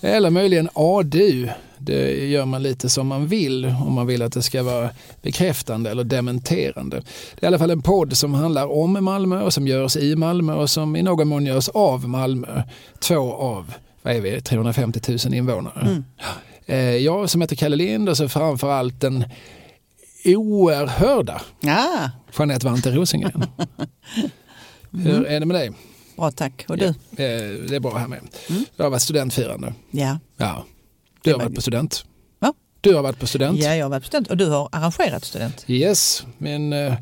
Eller möjligen adu. Det gör man lite som man vill om man vill att det ska vara bekräftande eller dementerande. Det är i alla fall en podd som handlar om Malmö och som görs i Malmö och som i någon mån görs av Malmö. Två av, vad är vi, 350 000 invånare. Mm. Eh, jag som heter Kalle Lind och så framförallt den oerhörda ah. Jeanette Vante Rosengren. Hur är det med dig? Bra tack. Och du? Ja, det är bra här med. Mm. Jag har varit studentfirande. Ja. ja. Du har varit på student. Va? Du har varit på student. Ja, jag har varit på student och du har arrangerat student. Yes, min äh,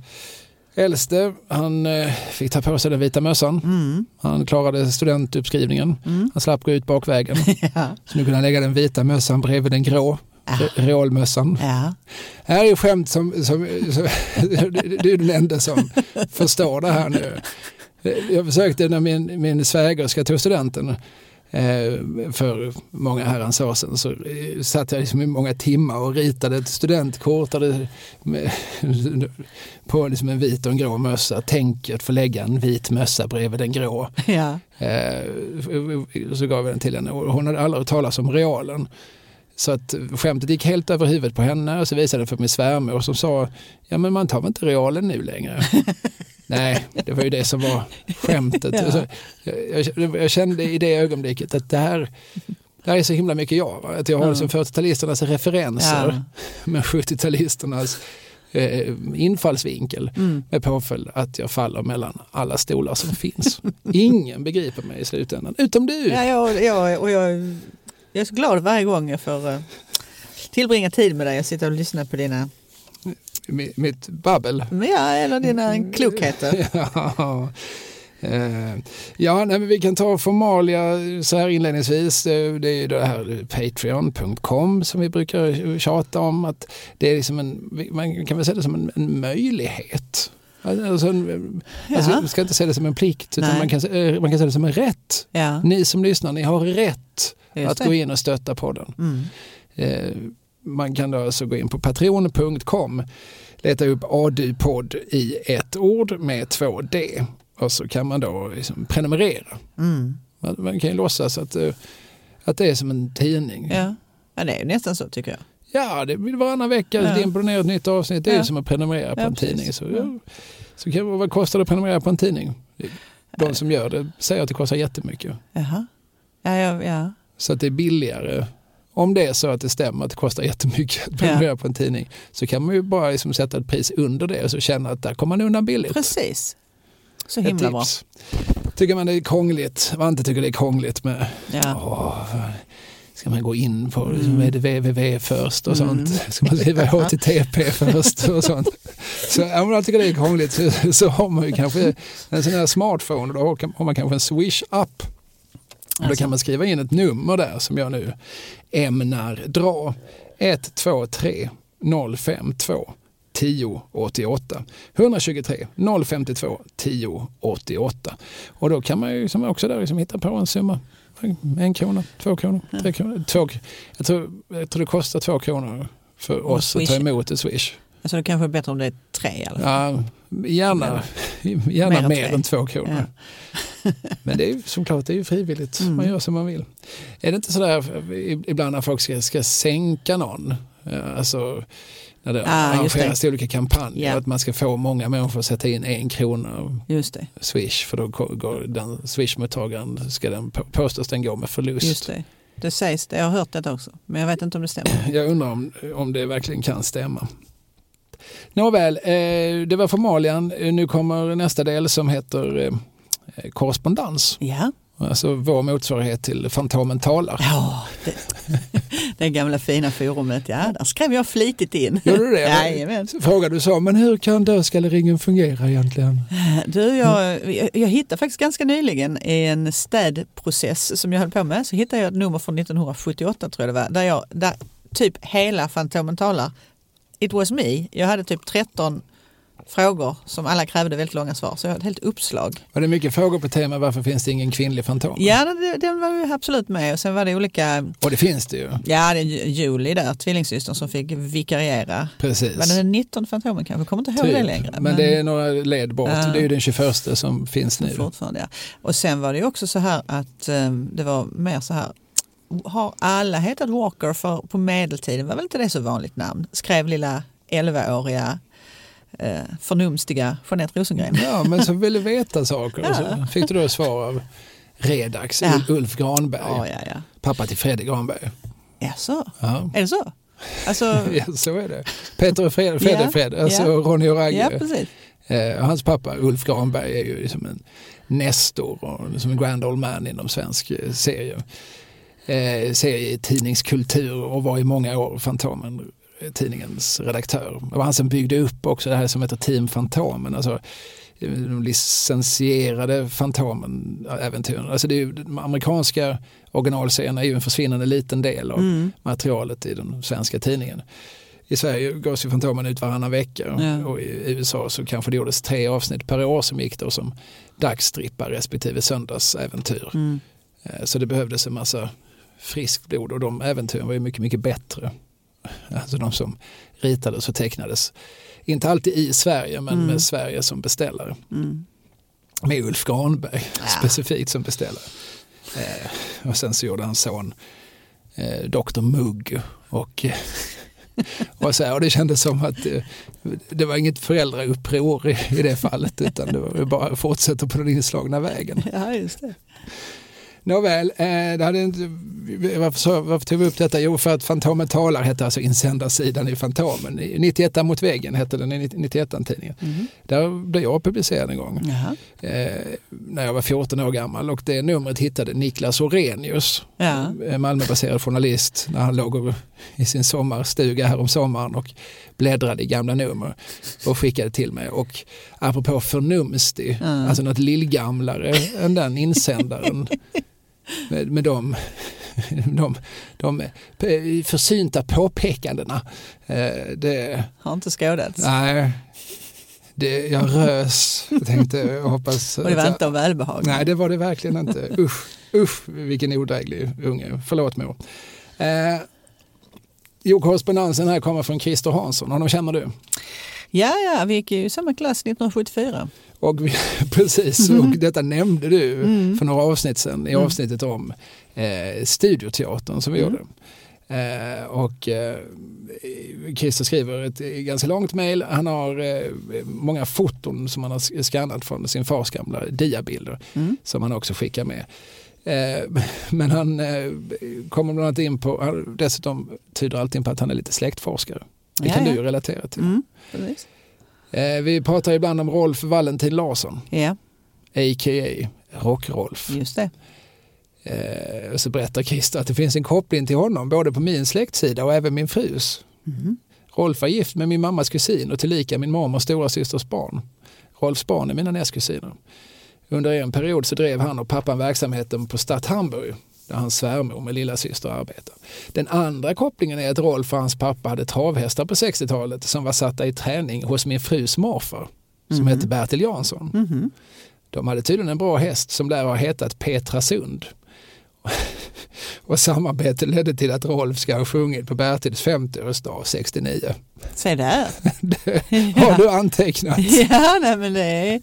äldste han äh, fick ta på sig den vita mössan. Mm. Han klarade studentuppskrivningen. Mm. Han slapp gå ut bakvägen. ja. Så nu kunde han lägga den vita mössan bredvid den grå. Ah. Realmössan. Ja. Det här är ju skämt som, som, som du är den enda som förstår det här nu. Jag försökte när min, min svägerska tog studenten eh, för många herrans år sedan så eh, satt jag liksom i många timmar och ritade ett studentkort med, på liksom en vit och en grå mössa. Tänk att få lägga en vit mössa bredvid den grå. Ja. Eh, så gav jag den till henne och hon hade aldrig hört talas om realen. Så att skämtet gick helt över huvudet på henne och så visade det för min svärmor som sa ja men man tar väl inte realen nu längre. Nej, det var ju det som var skämtet. ja. alltså, jag, jag, kände i det ögonblicket att det här, det här är så himla mycket jag. Va? Att jag har liksom 40-talisternas referenser ja. med 70-talisternas eh, infallsvinkel mm. med påföljd att jag faller mellan alla stolar som finns. Ingen begriper mig i slutändan, utom du. Ja, jag, jag, och jag, jag är så glad varje gång jag får uh, tillbringa tid med dig och sitta och lyssna på dina mitt babbel. Ja, eller dina klokheter. ja. Uh, ja, nej, vi kan ta formalia så här inledningsvis. Det, är det här Patreon.com som vi brukar tjata om. att det är liksom en, Man kan väl säga det som en, en möjlighet. Alltså, alltså, man ska inte se det som en plikt utan man kan, eh, man kan se det som en rätt. Ja. Ni som lyssnar, ni har rätt Just att det. gå in och stötta podden. Mm. Uh, man kan då alltså gå in på patreon.com, leta upp ADU-podd i ett ord med två D och så kan man då liksom prenumerera. Mm. Man, man, kan ju låtsas att, eh, att det är som en tidning. Ja. ja, det är nästan så tycker jag. Ja, det blir varannan vecka ja. dimper ner ett nytt avsnitt. Det är ja. som att prenumerera på ja, en precis. tidning. Så, ja. så kan, vad kostar det att prenumerera på en tidning? De som gör det säger att det kostar jättemycket. Jaha. Ja, ja, ja. Så att det är billigare om det är så att det stämmer att det kostar jättemycket att prenumerera ja. på en tidning så kan man ju bara liksom sätta ett pris under det och så känna att där kommer man undan billigt. Precis. Så himla bra. Tycker man det är krångligt, man inte tycker det är krångligt med ja. åh, ska man gå in på mm. är det www först och sånt. Mm. Ska man skriva HTTP först och sånt. Så om man tycker det är krångligt så, så har man ju kanske en sån här smartphone och då har man kanske en Swish-app Alltså. Då kan man skriva in ett nummer där som jag nu ämnar dra. 123 052 1088. 123 052 1088. Och då kan man ju liksom också där liksom hitta på en summa. En krona, två kronor, tre kronor. Två, jag, tror, jag tror det kostar två kronor för oss att ta emot ett swish. Alltså det kanske är bättre om det är tre i alla fall. Ja, gärna, gärna mer, mer än två kronor. Ja. Men det är ju såklart det är ju frivilligt, mm. man gör som man vill. Är det inte sådär ibland när folk ska, ska sänka någon, alltså när det ah, arrangeras olika kampanjer, yeah. att man ska få många människor att sätta in en krona just det. swish, för då går den swishmottagaren, ska den påstås den gå med förlust. Just det. Det sägs det, jag har hört det också, men jag vet inte om det stämmer. Jag undrar om, om det verkligen kan stämma. Nåväl, eh, det var formalian. Nu kommer nästa del som heter eh, korrespondens. Ja. Alltså vår motsvarighet till Fantomen talar. Ja, det, det gamla fina forumet, ja, där skrev jag flitigt in. Gjorde du det? Jajamän. Frågade du så, men hur kan dödskalleringen fungera egentligen? Du, jag, jag hittade faktiskt ganska nyligen i en städprocess som jag höll på med, så hittade jag ett nummer från 1978 tror jag det var, där, jag, där typ hela Fantomen talar It was me. Jag hade typ 13 frågor som alla krävde väldigt långa svar. Så jag har ett helt uppslag. Var det mycket frågor på tema varför finns det ingen kvinnlig Fantomen? Ja, det, den var ju absolut med och sen var det olika, Och det finns det ju. ja det är Julie där, tvillingsystern som fick vikariera. Precis. Var det den 19 Fantomen kanske? Jag kommer inte ihåg Typ. det längre. Men, det är några led bort. Ja. Det är ju den 21 som finns nu. Fortfarande, ja. Och sen var det ju också så här att eh, det var mer så här har alla hetat Walker för på medeltiden var väl inte det så vanligt namn? Skrev lilla 11-åriga eh, förnumstiga Jeanette Rosengren. Ja, men så ville veta saker. Och så Ja. fick du då svar av Redax, Ja. Ulf Granberg, Ja, ja, ja. pappa till Fredrik Granberg. Jaså, Ja. är det så? Alltså, ja, så är det. Peter och Fred, Fred, Ja. Fred alltså Ja. Ronny och ja Ragge. precis. Eh, hans pappa Ulf Granberg är ju liksom en nestor och som en grand old man inom svensk eh, serie. Eh, serietidningskultur och var i många år Fantomen eh, tidningens redaktör. Det var han som byggde upp också det här som heter Team Fantomen. Alltså, eh, de licensierade Fantomen-äventyren. Alltså det är ju, de amerikanska originalserierna är ju en försvinnande liten del av Mm. materialet i den svenska tidningen. I Sverige gavs ju Fantomen ut varannan vecka Ja. och i USA så kanske det gjordes tre avsnitt per år som gick då som dagsstrippar respektive söndagsäventyr. Mm. Eh, Så det behövdes en massa friskt blod och de äventyren var ju mycket, mycket bättre. Alltså de som ritades och tecknades. Inte alltid i Sverige men Mm. med Sverige som beställare. Mm. Med Ulf Granberg Ja. specifikt som beställare. Eh, och sen så gjorde hans son eh, Dr Mugg och, och, så här, och det kändes som att eh, det var inget föräldrauppror i, i det fallet utan det var bara att fortsätta på den inslagna vägen. Ja, just det. Nåväl, eh, det hade inte, varför, varför tog vi upp detta? Jo, för att Fantomen talar hette alltså insändarsidan i Fantomen. I 91 mot väggen hette den i 91-tidningen. Mhm. Där blev jag publicerad en gång eh, när jag var 14 år gammal och det numret hittade Niklas Orenius, Ja. Malmöbaserad journalist, när han låg i sin sommarstuga här om sommaren och bläddrade i gamla nummer och skickade till mig. Och apropå förnumstig, Ja. alltså något lillgamlare än den insändaren med, de, de, de försynta påpekandena. Eh, det, Har inte skådats. nej, det, jag rös. Jag tänkte, jag hoppas... Och det var inte av välbehag. Nej, det var det verkligen inte. Usch, usch vilken odräglig unge. Förlåt mor. Eh, jo, korrespondensen här kommer från Christer Hansson. Honom känner du? Ja, ja, vi gick ju i samma klass 1974. Och vi, precis, och detta nämnde du Mm. för några avsnitt sedan i Mm. avsnittet om eh, Studioteatern som vi Mm. gjorde. Eh, och eh, Christer skriver ett ganska långt mejl. Han har eh, många foton som han har skannat från sin fars gamla diabilder Mm. som han också skickar med. Eh, men han eh, kommer bland annat in på, han dessutom tyder allting på att han är lite släktforskare. Det kan du relatera till. Mm. Eh, vi pratar ibland om Rolf Valentin Larsson, Ja, a.k.a. Rock-Rolf. just det. Eh, och så berättar Christer att det finns en koppling till honom både på min släktsida och även min frus. Mm. Rolf var gift med min mammas kusin och tillika min mormors stora systers barn. Rolfs barn är mina nästkusiner. Under en period så drev han och pappan verksamheten på Stadt Hamburg där hans svärmor med lilla syster arbetar. Den andra kopplingen är att Rolf och hans pappa hade travhästar på 60-talet som var satta i träning hos min frus morfar som Mhm. hette Bertil Jansson. Mhm. De hade tydligen en bra häst som där har hetat Petra Sund. Och samarbetet ledde till att Rolf ska ha sjungit på Bertils 50-årsdag 69. Se där. Har du antecknat? Ja, nej, men det är,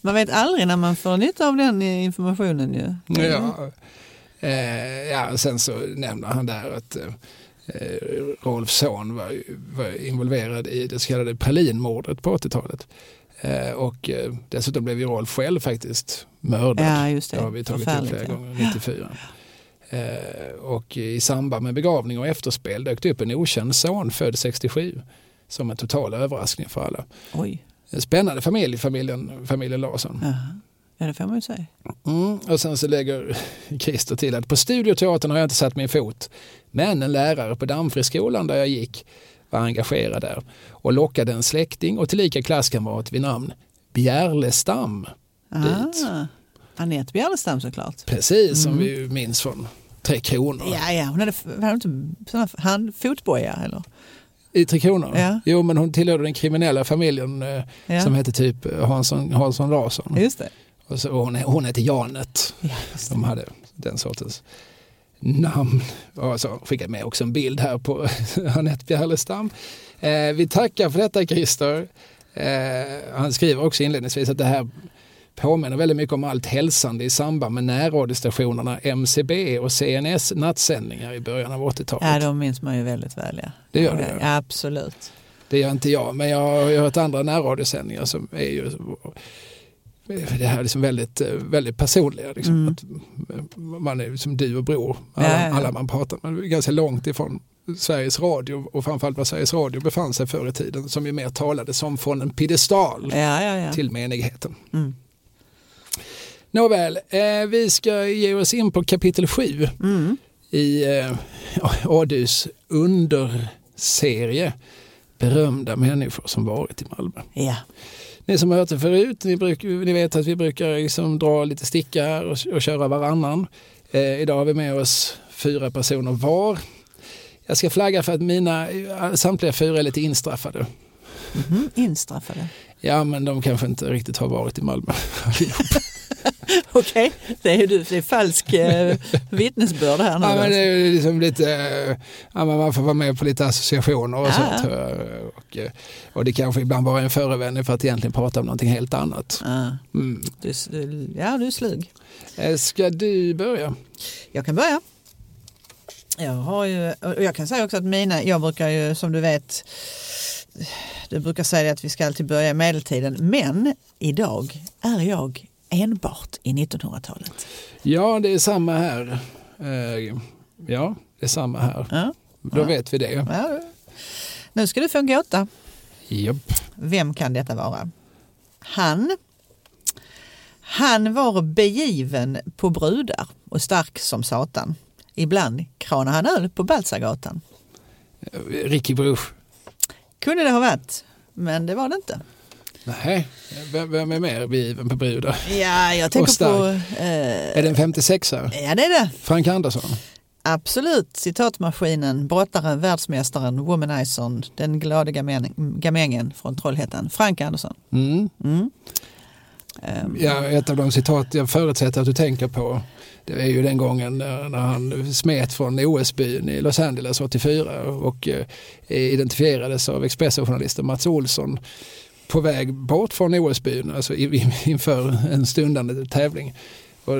man vet aldrig när man får nytta av den informationen ju. Ja. Eh, ja, sen så nämner han där att eh, Rolfs son var, var involverad i det så kallade Pralinmordet på 80-talet. Eh, och eh, dessutom blev ju Rolf själv faktiskt mördad. Ja, just det. Det har vi tagit upp flera ja. gånger, 94. Eh, och i samband med begravning och efterspel dök det upp en okänd son född 67 som en total överraskning för alla. Oj, spännande familj, familjen, familjen Larsson. Jaha. Ja det får man ju säga. Mm, och sen så lägger Christer till att på Studioteatern har jag inte satt min fot. Men en lärare på Dammfriskolan där jag gick var engagerad där och lockade en släkting och tillika klasskamrat vid namn Bjärlestam. Dit. Ah, Anette Bjärlestam såklart. Precis som Mm. vi ju minns från Tre Kronor. Ja, ja, hon hade, hade inte sådana hand, fotboja eller? I Tre Kronor? Ja. Jo, men hon tillhörde den kriminella familjen eh, Ja. som hette typ Hansson, Hansson Larsson. Just det. Och så, hon, hon hette Janet. Det. De hade den sortens namn. Och så skickade med också en bild här på Anette Bjärlestam. Eh, vi tackar för detta Christer. Eh, han skriver också inledningsvis att det här påminner väldigt mycket om allt hälsande i samband med närradiostationerna MCB och CNS nattsändningar i början av 80-talet. Ja, de minns man ju väldigt väl. Ja. Det gör det. Ja, absolut. Det gör inte jag, men jag har hört andra närradiosändningar som är ju det här är liksom väldigt, eh, väldigt personliga. Liksom. Mm. Att man är som du och bror, alla, Ja, ja, ja. alla man pratar med. Ganska långt ifrån Sveriges Radio och framförallt vad Sveriges Radio befann sig förr i tiden som ju mer talade som från en piedestal ja. till menigheten. Mm. Nåväl, eh, vi ska ge oss in på kapitel 7 Mm. i eh, Adus underserie Berömda människor som varit i Malmö. Ni som har hört det förut, ni, bruk, ni vet att vi brukar liksom dra lite stickar och, och köra varannan. Eh, idag har vi med oss fyra personer var. Jag ska flagga för att mina samtliga fyra är lite instraffade. Mhm. Instraffade. Ja, men de kanske inte riktigt har varit i Malmö. Okej, det är. Det är falsk eh, vittnesbörd här nu. ja, men alltså. det är liksom lite, eh, ja, man får vara med på lite associationer och Ja, sånt. ja. eh, Och, eh, och det kanske ibland bara är en förevändning för att egentligen prata om någonting helt annat. Ja, Mm. du, ja, du är slug. Ska du börja? Jag kan börja. Jag, har ju, och jag kan säga också att mina, jag brukar ju som du vet, du brukar säga att vi ska alltid börja i medeltiden, men idag är jag enbart i 1900-talet. Ja, det är samma här. Eh, Ja, det är samma här. Ja, Då Ja. vet vi det. ja. Nu ska du få en gåta. Japp. Vem kan detta vara? Han. Han var begiven på brudar och stark som satan. Ibland kranade han öl på Balsagatan. Ricky Bruch. Kunde det ha varit, men det var det inte. Nej, vem, vem är mer begiven på brudar? Ja, jag tänker på... Eh, Är det en 56 ja, det är det. Frank Andersson? Absolut. Citatmaskinen, brottaren, världsmästaren, womanizern, den glada gamäng- gamängen från Trollhättan. Frank Andersson. Mm. Mm. Ehm, Ja, ett av de citat jag förutsätter att du tänker på det är ju den gången när när han smet från OS-byn i Los Angeles 84 och eh, identifierades av Expressen-journalisten Mats Olsson på väg bort från OS-byn, alltså inför en stundande tävling. Och,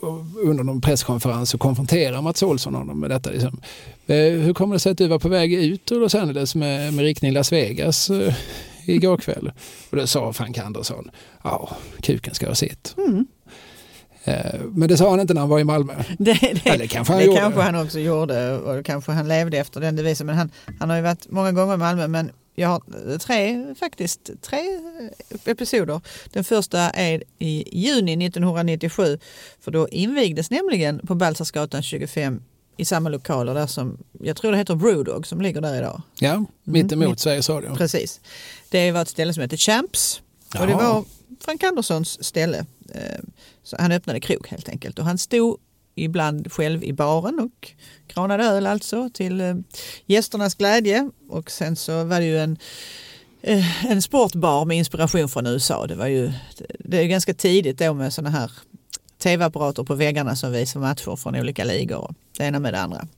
och under någon presskonferens så konfronterar Mats Olsson honom med detta. Liksom. Eh, hur kommer det sig att du var på väg ut ur Los Angeles med, med riktning Las Vegas eh, igår kväll? Och då sa Frank Andersson, ja, kuken ska ha sitt. Mm. Eh, Men det sa han inte när han var i Malmö. Det, det, Eller kanske han det gjorde. kanske han också gjorde och kanske han levde efter den devisen. Men han, han har ju varit många gånger i Malmö. Men jag har tre, faktiskt tre episoder. Den första är i juni 1997. För då invigdes nämligen på Balsarsgatan 25 i samma lokaler där som, jag tror det heter Brewdog som ligger där idag. Ja, mitt emot mitt- Sveriges Radio. Precis. Det var ett ställe som heter Champs. Och det Jaha. var Frank Anderssons ställe. Så han öppnade krog helt enkelt. Och han stod ibland själv i baren och kranade öl alltså till eh, gästernas glädje. Och sen så var det ju en, eh, en sportbar med inspiration från USA. Det var ju det är ganska tidigt då med sådana här tv-apparater på väggarna som visar matcher från olika ligor. och Det ena med det andra.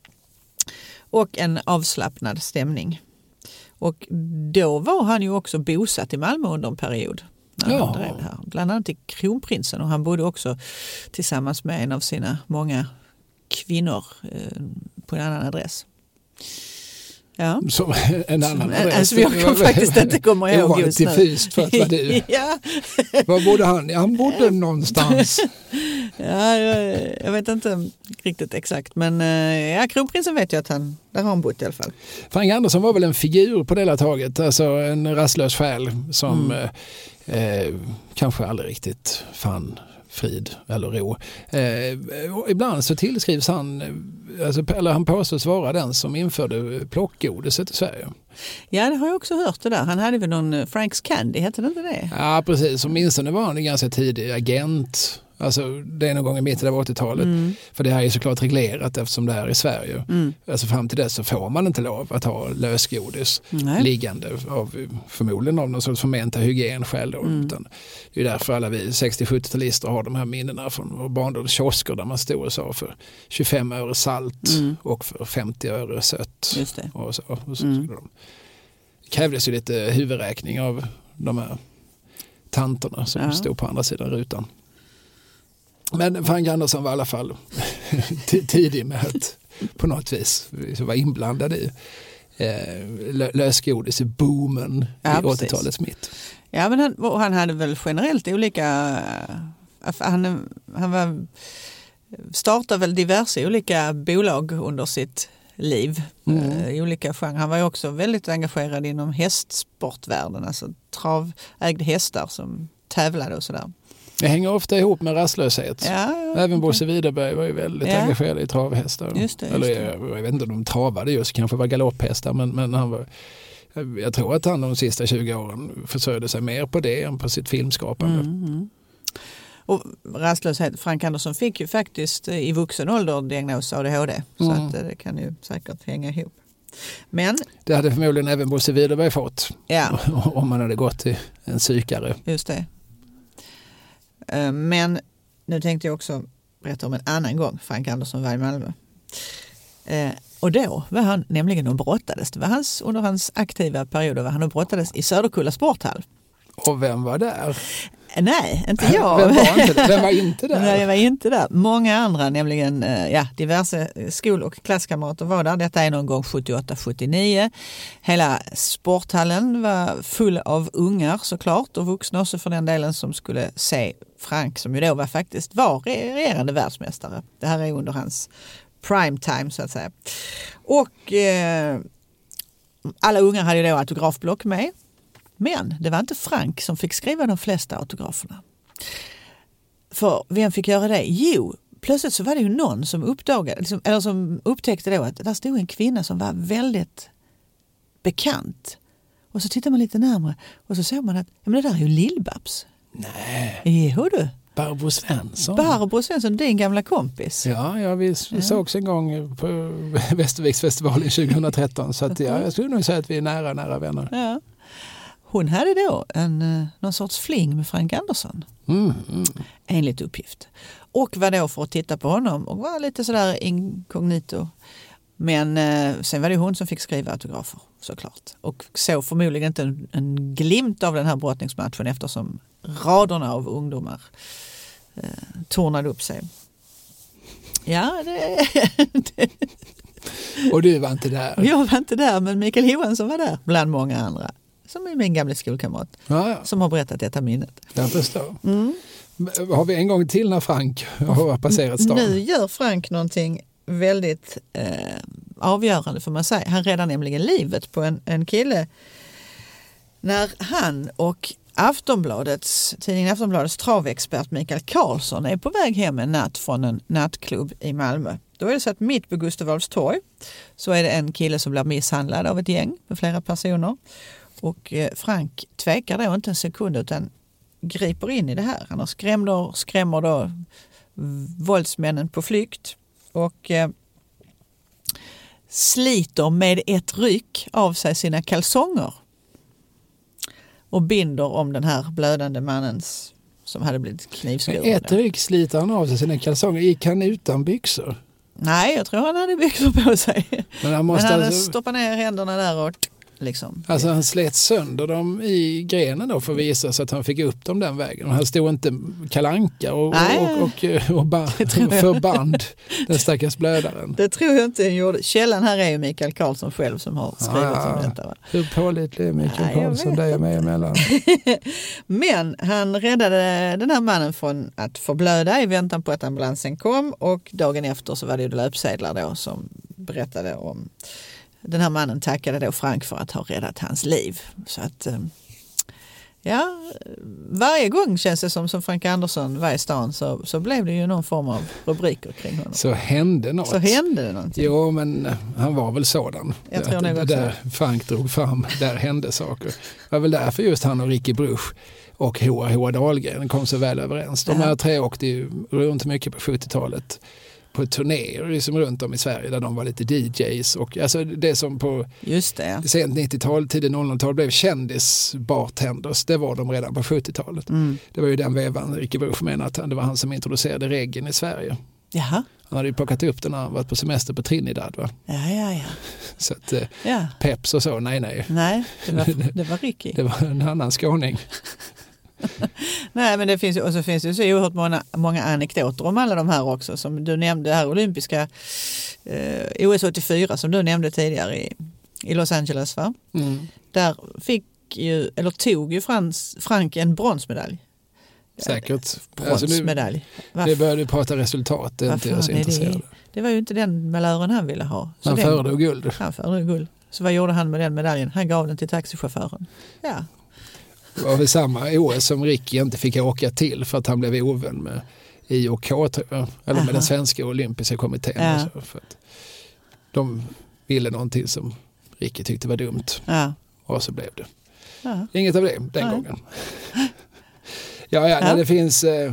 Och en avslappnad stämning. Och då var han ju också bosatt i Malmö under en period. När Ja. han drev det här. Bland annat i Kronprinsen och han bodde också tillsammans med en av sina många kvinnor eh, på en annan adress. Ja. Som en annan adress. Alltså, jag kan faktiskt inte komma ihåg just nu. diffust för att vara du. ja, Var bodde han? Han bodde någonstans. ja, jag, jag vet inte riktigt exakt men eh, ja, Kronprinsen vet jag att han, där har han bott i alla fall. Frank Andersson var väl en figur på det hela taget. Alltså en rastlös själ som Mm. eh, eh, kanske aldrig riktigt fann frid eller ro. Eh, ibland så tillskrivs han, eh, alltså, eller han påstås vara den som införde plockgodiset i Sverige. Ja, det har jag också hört det där. Han hade väl någon eh, Franks Candy, hette det inte det? Ja precis, åtminstone var han en ganska tidig agent. Alltså det är någon gång i mitten av 80-talet. Mm. För det här är såklart reglerat eftersom det är i Sverige. Mm. Alltså fram till dess så får man inte lov att ha lösgodis Nej. liggande av förmodligen av någon sorts förmenta hygienskäl. Då, Mm. utan det är därför alla vi 60-70-talister har de här minnena från vår barndoms kiosker där man stod och sa för 25 öre salt Mm. och för 50 öre sött. Just det. Och så, och så Mm. de. Det krävdes ju lite huvudräkning av de här tanterna som Ja. stod på andra sidan rutan. Men Frank Andersson var i alla fall tidig med att på något vis vara inblandad i eh, lö- lösgodis-boomen Ja, i precis. 80-talets mitt. Ja, men han, han hade väl generellt olika... eh, Han, han var, startade väl diverse olika bolag under sitt liv Mm. eh, i olika genrer. Han var ju också väldigt engagerad inom hästsportvärlden, alltså trav, ägde hästar som tävlade och sådär. Det hänger ofta ihop med rastlöshet. Ja, Även Bosse Widerberg var ju väldigt Ja. engagerad i travhästar. Just det, just Eller det. Jag, jag vet inte om de travade just, kanske var galopphästar men, men han var jag tror att han de sista 20 åren försörjde sig mer på det än på sitt filmskapande. Mm, mm. Och rastlöshet, Frank Andersson fick ju faktiskt eh, i vuxen ålder diagnos ADHD. Så Mm. att eh, det kan ju säkert hänga ihop. Men, Det hade förmodligen även Bosse Widerberg fått ja, om man hade gått till en psykare. just det. Eh, men nu tänkte jag också berätta om en annan gång Frank Andersson var i Malmö. Eh, och då var han nämligen och brottades. Det var hans, under hans aktiva period var han och brottades i Söderkulla sporthall. Och vem var där? Nej, inte jag. Vem var inte, vem var inte där? Nej, jag var inte där. Många andra, nämligen eh, ja, diverse skol och klasskamrater var där. Detta är någon gång 78-79. Hela sporthallen var full av ungar såklart och vuxna också för den delen som skulle se Frank som ju då var faktiskt var re- regerande världsmästare. Det här är under hans prime time så att säga. Och eh, alla ungar hade ju då autografblock med. Men det var inte Frank som fick skriva de flesta autograferna. För vem fick göra det? Jo, plötsligt så var det ju någon som uppdagade, liksom, eller som upptäckte då att där stod en kvinna som var väldigt bekant. Och så tittar man lite närmare och så såg man att ja, men det där är ju Lill-Babs. Nej, Jo du, Barbro Svensson. Barbro Svensson, din gamla kompis. Ja, ja vi Ja. sågs en gång på Västerviksfestivalen 2013 så att, ja, jag skulle nog säga att vi är nära, nära vänner. Ja. Hon hade då en, eh, någon sorts fling med Frank Andersson. Mm, mm. enligt uppgift. Och var då för att titta på honom och var lite sådär inkognito. Men eh, sen var det hon som fick skriva autografer såklart. Och såg förmodligen inte en, en glimt av den här brottningsmatchen eftersom raderna av ungdomar eh, tornade upp sig. Ja, det, det, Och du var inte där? jag var inte där men Mikael Johansson var där bland många andra. Som är min gamla skolkamrat Ja, ja, som har berättat detta minnet. jag förstår. Mm. Har vi en gång till när Frank har passerat stan? Nu gör Frank någonting väldigt eh, avgörande får man säga. Han räddar nämligen livet på en, en kille när han och Aftonbladets, tidningen Aftonbladets travexpert Mikael Karlsson är på väg hem en natt från en nattklubb i Malmö. Då är det så att mitt på Gustav Adolfs torg så är det en kille som blir misshandlad av ett gäng med flera personer. Och eh, Frank tvekar då inte en sekund utan griper in i det här. Han har skrämmer, skrämmer då våldsmännen på flykt och eh, sliter med ett ryck av sig sina kalsonger och binder om den här blödande mannens som hade blivit knivskuren. ett ryck sliter han av sig sina kalsonger. Gick han utan byxor? Nej, jag tror han hade byxor på sig. Men han Men måste han hade alltså, stoppat ner händerna där och liksom. alltså han slet sönder dem i grenen då för att visa så att han fick upp dem den vägen. Och han stod inte kalanka och, Nej. och, och, och, ba, Det tror jag. förband den stackars blödaren. Det tror jag inte han gjorde. Källan här är ju Mikael Karlsson själv som har skrivit Ah. om detta. Va? Hur pålitlig är Mikael Nej, Karlsson dig och mig emellan? Men han räddade den här mannen från att förblöda i väntan på att ambulansen kom och dagen efter så var det ju löpsedlar då som berättade om den här mannen tackade då Frank för att ha räddat hans liv. Så att eh, ja, varje gång känns det som som Frank Andersson var i stan så, så blev det ju någon form av rubriker kring honom. Så hände något. Så hände det någonting. Jo, men han var väl sådan. Jag tror Att också där Frank drog fram, där hände saker. Det var väl därför just han och Ricky Bruch och Hoa Dahlgren kom så väl överens. De här tre åkte ju runt mycket på 70-talet på turnéer liksom runt om i Sverige där de var lite DJs och alltså det som på Just det. sent 90-tal, tidigt 00-tal blev kändis-bartenders, det var de redan på 70-talet. Mm. Det var ju den vevan Ricky Buch menar att det var han som introducerade reggae i Sverige. Jaha, Han hade ju plockat upp den när han varit på semester på Trinidad. Va? ja, ja, ja. Så att eh, ja. Peps och så, nej nej. Nej, det var, det var Ricky. Det var en annan skåning. Nej, men det finns och så finns det ju så oerhört många, många anekdoter om alla de här också. Som du nämnde, det här olympiska eh, OS 84 som du nämnde tidigare i, i Los Angeles. Va? Mm. Där fick ju, eller tog ju Frans, Frank en bronsmedalj. Säkert. Alltså nu, Bronsmedalj. Va det började prata resultat, det är inte jag så är det? intresserad. Det var ju inte den malören han ville ha. Så Han föredrog guld. Han föredrog guld. Så vad gjorde han med den medaljen? Han gav den till taxichauffören. Ja, var väl samma OS som Ricky inte fick åka till för att han blev ovän med IOK, tror jag. eller med den svenska olympiska kommittén. Ja. så, för att de ville någonting som Ricky tyckte var dumt ja, och så blev det. ja. Inget av det den Nej. gången. Ja, ja, Ja. Det finns... Eh,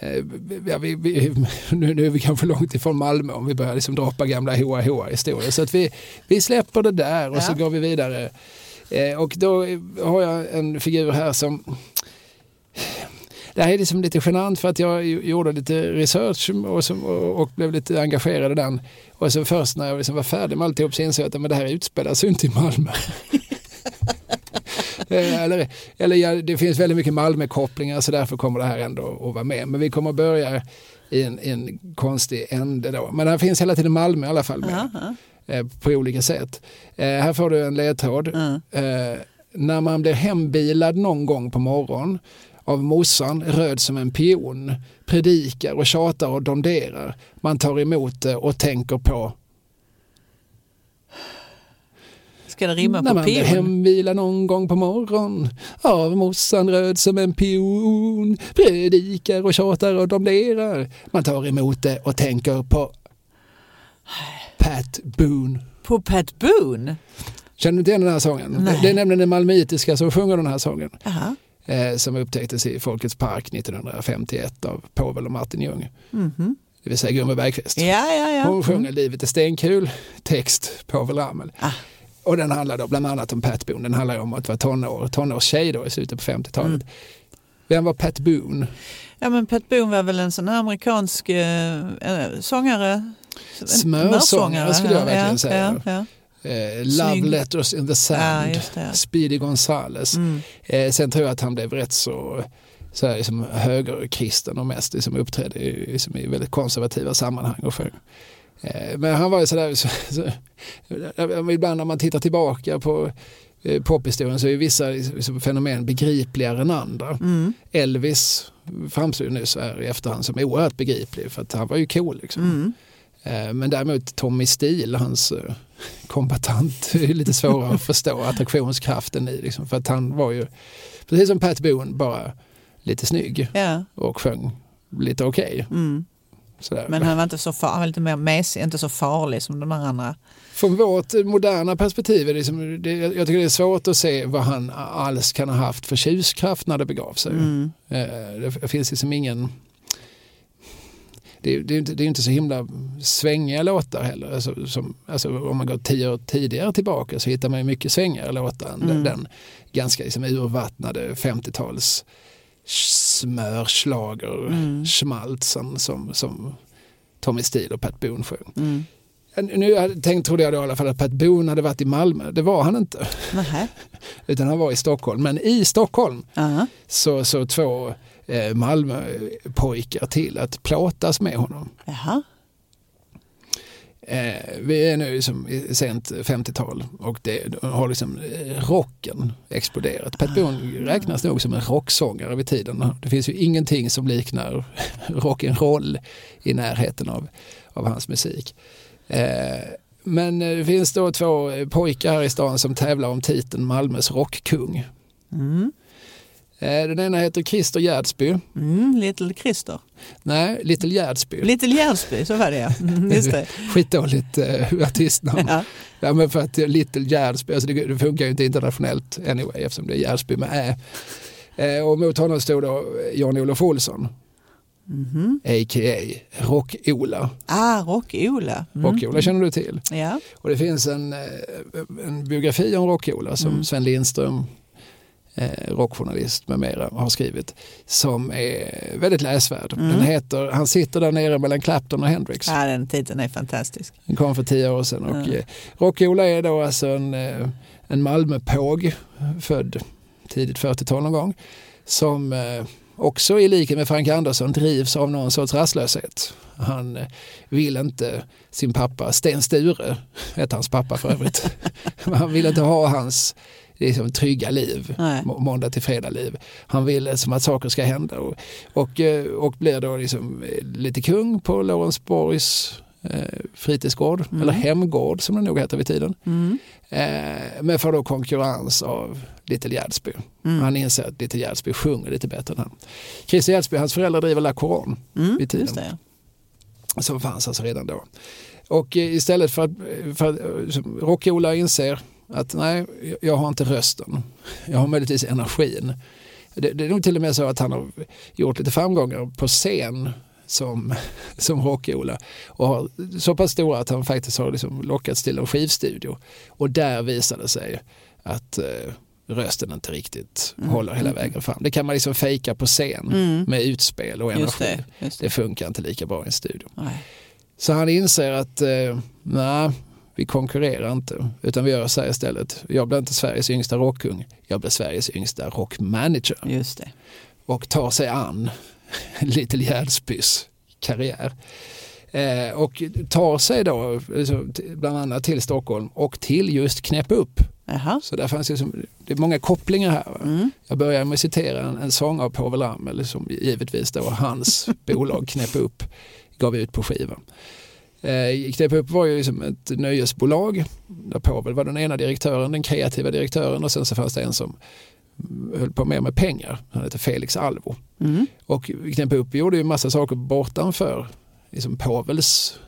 eh, ja, vi, vi, nu, nu är vi kanske långt ifrån Malmö om vi börjar liksom droppa gamla hoa hoa historier. Så att vi, vi släpper det där och så Ja. går vi vidare. Eh, och då har jag en figur här som... Det här är liksom lite genant för att jag gjorde lite research och, som, och, blev lite engagerad i den. Och så först när jag liksom var färdig med alltihop så insåg jag att men det här utspelar sig inte i Malmö. Eh, eller, eller ja, det finns väldigt mycket Malmö-kopplingar så därför kommer det här ändå att vara med. Men vi kommer att börja i en, i en konstig ände då. Men här finns hela tiden Malmö i alla fall med. Uh -huh. Eh, på olika sätt. Eh, här får du en ledtråd. Eh, när man blir hembilad någon gång på morgon av morsan, röd som en pion, predikar och tjatar och domderar. Man tar emot det och tänker på Ska det rimma när på man blir pion? hemvilad någon gång på morgon av morsan röd som en pion, predikar och tjatar och domderar. Man tar emot det och tänker på Pat Boone. På Pat Boone? Känner du inte igen den här sången? Nej. Det är nämligen den malmöitiska som sjunger den här sången. Jaha. eh, som upptäcktes i Folkets park 1951 av Povel och Martin Ljung. Mhm. Det vill säga Gunvor Bergqvist. Ja, ja, ja. Hon sjunger Mm. Livet är stenkul, text Povel Ramel. Ah. Och den handlar då bland annat om Pat Boone. Den handlar om att vara tonår, tonårstjej då i slutet på 50-talet. Mm. Vem var Pat Boone? Ja, men Pat Boone var väl en sån här amerikansk eh, eh, sångare? Smörsångare skulle jag verkligen ja, säga. Ja, ja. Eh. Love Letters in the ja Sand, det. Speedy Gonzales. Mm. Eh, sen tror jag att han blev rätt så, så här, liksom, högerkristen och mest liksom, uppträdde i, liksom, i väldigt konservativa sammanhang och sjöng. Eh, men han var ju sådär, så, så, ibland när man tittar tillbaka på eh, pophistorien så är vissa liksom, fenomen begripligare än andra. Mm. Elvis framstod ju nu så här i efterhand som oerhört begriplig för att han var ju cool. Liksom. Mm. Eh, Men däremot Tommy Steele, hans eh, kombatant, är lite svårare att förstå attraktionskraften i. Liksom, för att han var ju, precis som Pat Boone, bara lite snygg Ja. och sjöng lite okej. Mm. Sådär. Men han var inte så far, han var lite mer mesig, inte så farlig som de andra. Från vårt moderna perspektiv är det, liksom, det jag tycker det är svårt att se vad han alls kan ha haft för tjuskraft när det begav sig. Mm. Eh, Det finns liksom ingen... Det är, det, det är inte så himla svängiga låtar heller. Alltså, som, alltså, om man går tio år tidigare tillbaka så hittar man ju mycket svängigare låtar än den, Mm. den ganska liksom, urvattnade 50-tals smörslager Mm. schmaltsen som, som Tommy Steele och Pat Boone sjöng. Mm. Nu tänkt, trodde jag då i alla fall att Pat Boone hade varit i Malmö. Det var han inte. Nähä. Utan han var i Stockholm. Men i Stockholm Ja. så, så två eh, Malmöpojkar till att plåtas med honom. Jaha. Eh, vi är nu som i sent 50-tal och det har liksom eh, rocken exploderat. Pat Boone räknas nog som en rocksångare vid tiden. Det finns ju ingenting som liknar rock'n'roll i närheten av, av hans musik. Eh, men det finns då två pojkar här i stan som tävlar om titeln Malmös rockkung. Mm. Eh, den ena heter Christer Gärdsby. Mm. Little Christer. Nej, Little Gärdsby. Little Gärdsby, så var det ja. Mm, Just det. Skitdåligt eh, artistnamn. Ja. Ja, men för att eh, Little Gärdsby, alltså det, det funkar ju inte internationellt anyway eftersom det är Gärdsby med ä. Eh, och mot honom stod då Jan-Olof Olsson, Mhm. a.k.a. Rock-Ola. Ah, Rock-Ola. Mm. Rock-Ola känner du till. Ja. Och det finns en, eh, en biografi om Rock-Ola som Mm. Sven Lindström, eh, rockjournalist med mera, har skrivit som är väldigt läsvärd. Mm. Den heter Han sitter där nere mellan Clapton och Hendrix. ja, den titeln är fantastisk. Den kom för tio år sedan. Och, Ja. eh, Rock-Ola är då alltså en, eh, en Malmöpåg född tidigt 40-tal någon gång som eh, också i likhet med Frank Andersson drivs av någon sorts rastlöshet. Han vill inte sin pappa, Sten Sture hette hans pappa för övrigt, han vill inte ha hans liksom, trygga liv, Nej. må- måndag till fredag liv. Han vill eh, som att saker ska hända och, och, eh, och blir då liksom eh, lite kung på Lorensborgs eh, fritidsgård, Mm. eller hemgård som det nog heter vid tiden. Mm. Eh, men får då konkurrens av Little Gärdsby. Mm. Han inser att Little Gärdsby sjunger lite bättre än han. Christer Gärdsby, hans föräldrar driver La Couronne Mm. vid tiden. Det. som fanns alltså redan då. Och istället för att, för att Rock-Ola inser att nej, jag har inte rösten. Jag har möjligtvis energin. Det, det är nog till och med så att han har gjort lite framgångar på scen som, som Rock-Ola och har så pass stora att han faktiskt har liksom lockats till en skivstudio. Och där visade det sig att eh, rösten inte riktigt Mm. håller hela vägen fram. Det kan man liksom fejka på scen Mm. med utspel och Just energi. det. Just det. Det funkar inte lika bra i en studio. Nej. Så han inser att eh, nej, vi konkurrerar inte utan vi gör så här istället. Jag blir inte Sveriges yngsta rockkung, jag blir Sveriges yngsta rockmanager Just det. och tar sig an Little Gärdsbys karriär. Eh, och tar sig då liksom, t- bland annat till Stockholm och till just Knäpp upp. Jaha. Så där fanns ju som, det är många kopplingar här. Mm. Jag börjar med att citera en, en sång av Povel Ramel som givetvis då hans bolag Knäpp upp gav ut på skivan. Eh, Knäpp upp var ju liksom ett nöjesbolag där Povel var den ena direktören, den kreativa direktören och sen så fanns det en som höll på mer med pengar. Han hette Felix Alvo. Mm. Och Knäpp upp gjorde ju massa saker bortanför liksom Povels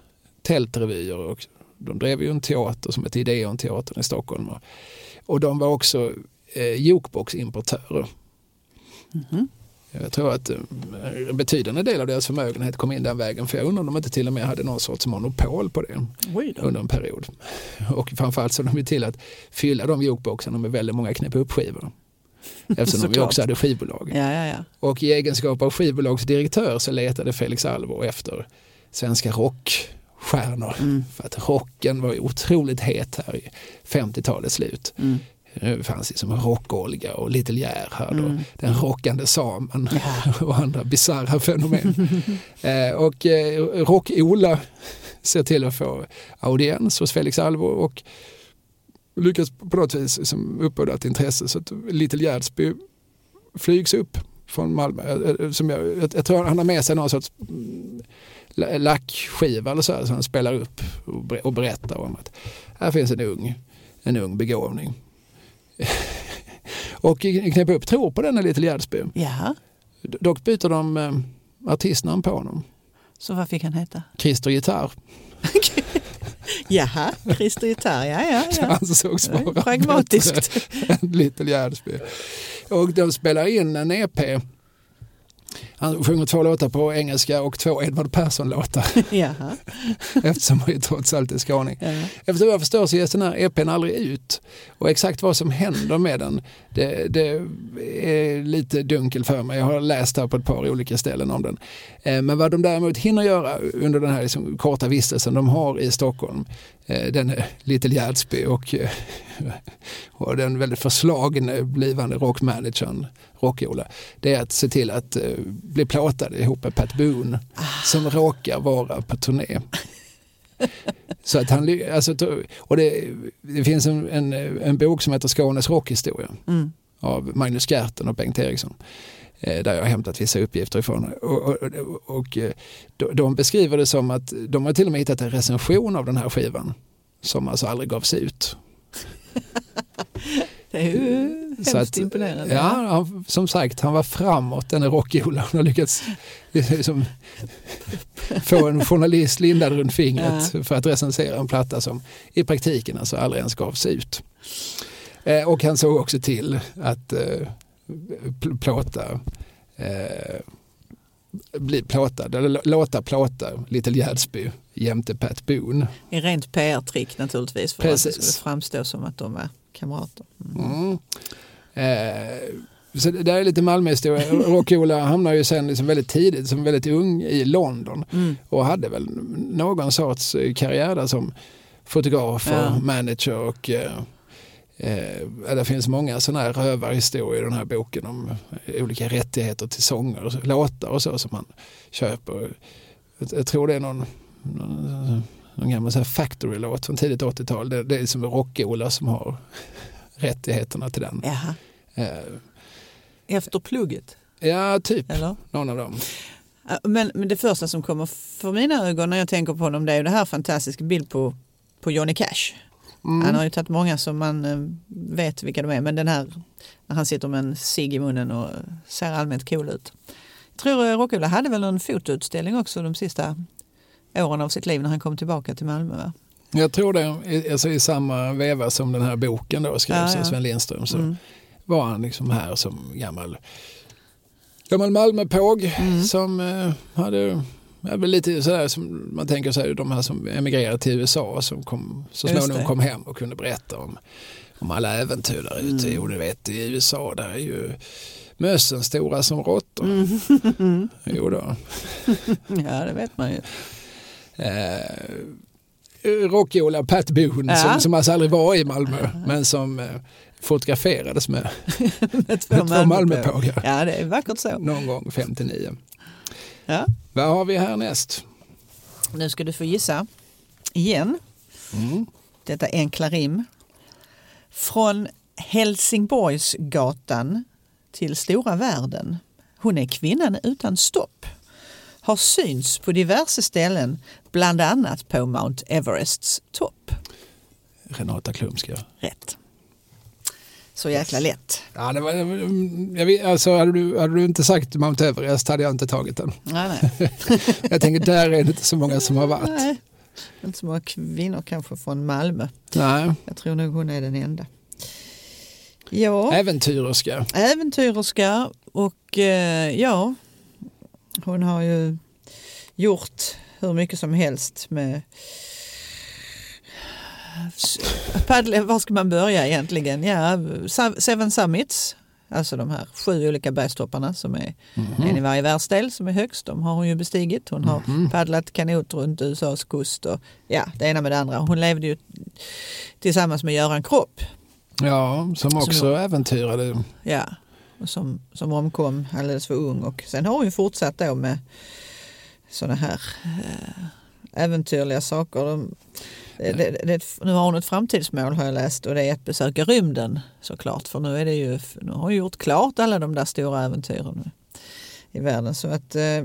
tältrevyer och de drev ju en teater som hette Ideon-teatern i Stockholm. Och, de var också eh, jukeboximportörer. Mhm. Jag tror att eh, en betydande del av deras förmögenhet kom in den vägen för jag undrar om de inte till och med hade någon sorts monopol på det under en period. Och framförallt så de ju till att fylla de jukeboxarna med väldigt många knäppa upp-skivor. Eftersom de också hade skivbolag. Ja, ja, ja. Och i egenskap av skivbolagsdirektör så letade Felix Alvor efter svenska rockstjärnor. Mm. För att rocken var otroligt het här i 50-talets slut. Mm. Det fanns liksom Rock-Olga och Little Gerhard och Mm. den rockande samen Ja. och andra bisarra fenomen. eh, och eh, Rock-Ola ser till att få audiens hos Felix Alvor och lyckas på något vis liksom uppbåda ett intresse så att Little Gärdsby flygs upp från Malmö. Eh, eh, Som jag, jag, jag tror han har med sig någon sorts mm, la- lackskiva eller så här, som han spelar upp och, och berättar om att här finns en ung, en ung begåvning. och Knäpp upp tror på denna Little Gärdsby. Dock byter de eh, artistnamn på honom. Så vad fick han heta? Christer Gitarr Jaha, Christer Gitarr, ja, ja, ja. ansågs Det är vara pragmatiskt. Little Gärdsby. Och de spelar in en EP. Han sjunger två låtar på engelska och två Edvard Persson-låtar eftersom han ju trots allt är skåning. Ja. Efter vad jag förstår så ges den här EPn aldrig ut. Och exakt vad som händer med den, det, det är lite dunkel för mig. Jag har läst här på ett par olika ställen om den. Eh, Men vad de däremot hinner göra under den här liksom korta vistelsen de har i Stockholm, eh, den Little Gärdsby och, eh, och den väldigt förslagne blivande rockmanagern Rock-Ola, det är att se till att eh, bli plåtade ihop med Pat Boone som råkar vara på turné. Så att han, alltså, och det, det finns en, en, en bok som heter Skånes rockhistoria Mm. av Magnus Gerten och Bengt Eriksson. eh, Där jag har hämtat vissa uppgifter ifrån. Och, och, och, och eh, de, de beskriver det som att de har till och med hittat en recension av den här skivan. Som alltså aldrig gavs ut. Det är ju hemskt Så att- imponerande. Ja, han, som sagt, han var framåt den är Rock-Ola. Han har lyckats liksom, få en journalist lindad runt fingret för att recensera en platta som i praktiken alltså aldrig ens gavs ut. Eh, och han såg också till att eh, pl- plåta eh, bli plåtad, eller låta plåta Little Gatsby jämte Pat Boone. I rent PR-trick naturligtvis för att det Precis. skulle framstå som att de var kamrater. Mm. Mm. Så det där är lite Malmö-historia. Rock-Ola hamnade ju sen liksom väldigt tidigt, som väldigt ung, i London Mm. och hade väl någon sorts eh, karriär där som fotograf och Ja. manager och eh, eh, det finns många sådana här rövarhistorier i den här boken om olika rättigheter till sånger och låtar och så som man köper. Jag, jag tror det är någon, någon gammal så här factory-låt från tidigt 80-tal. Det, det är som Rock-Ola som har rättigheterna till den. Jaha. Eh, Efter plugget, ja, typ eller? någon av dem. Men, men det första som kommer för mina ögon när jag tänker på honom det är ju det här fantastiska bild på, på Johnny Cash. Mm. Han har ju tagit många som man eh, vet vilka de är men den här när han sitter med en cigg i munnen och ser allmänt cool ut. Jag tror eh, Rockola hade väl en fotoutställning också de sista åren av sitt liv när han kom tillbaka till Malmö. Va? Jag tror det, alltså i samma veva som den här boken då skrevs Ja, ja. av Sven Lindström så Mm. var han liksom här som gammal, gammal Malmöpåg Mm. som eh, hade väl lite sådär som man tänker sig de här som emigrerade till USA som kom, så småningom kom hem och kunde berätta om, om alla äventyr där ute. Mm. Jo, du vet i USA där är ju mössen stora som råttor. Mm. Jo då. Ja det vet man ju. Eh, Rock-Ola Pat Boone Ja. som, som alltså aldrig var i Malmö men som eh, fotograferades med, Med två med två. Malmöpågar Ja det är vackert så. någon gång 59. Ja. Vad har vi härnäst? Nu ska du få gissa igen. Mm. Detta enkla rim. Från Helsingborgsgatan till stora världen. Hon är kvinnan utan stopp. Har syns på diverse ställen, bland annat på Mount Everests topp. Renata Klumska. Rätt. Så jäkla lätt. Ja, det var, jag vet, alltså, hade, du, hade du inte sagt Mount Everest hade jag inte tagit den. Nej, nej. Jag tänker där är det inte så många som har varit. nej. Inte så många kvinnor kanske från Malmö. Nej. Jag tror nog hon är den enda. Ja. Äventyrerska. äventyrerska och eh, ja, hon har ju gjort hur mycket som helst med paddla, var ska man börja egentligen? Ja, Seven Summits, alltså de här sju olika bergstopparna som är en i varje världsdel som är högst. De har hon ju bestigit. Hon har Mhm. paddlat kanot runt USAs kust och ja, det ena med det andra. Hon levde ju tillsammans med Göran Kropp Ja, som också Som- äventyrade. Ja, och som, som omkom alldeles för ung. Och sen har hon ju fortsatt då med sådana här eh, äventyrliga saker. De, det, det, det, nu har hon ett framtidsmål har jag läst och det är att besöka rymden såklart. För nu, är det ju, nu har hon gjort klart alla de där stora äventyren i världen. Så att eh,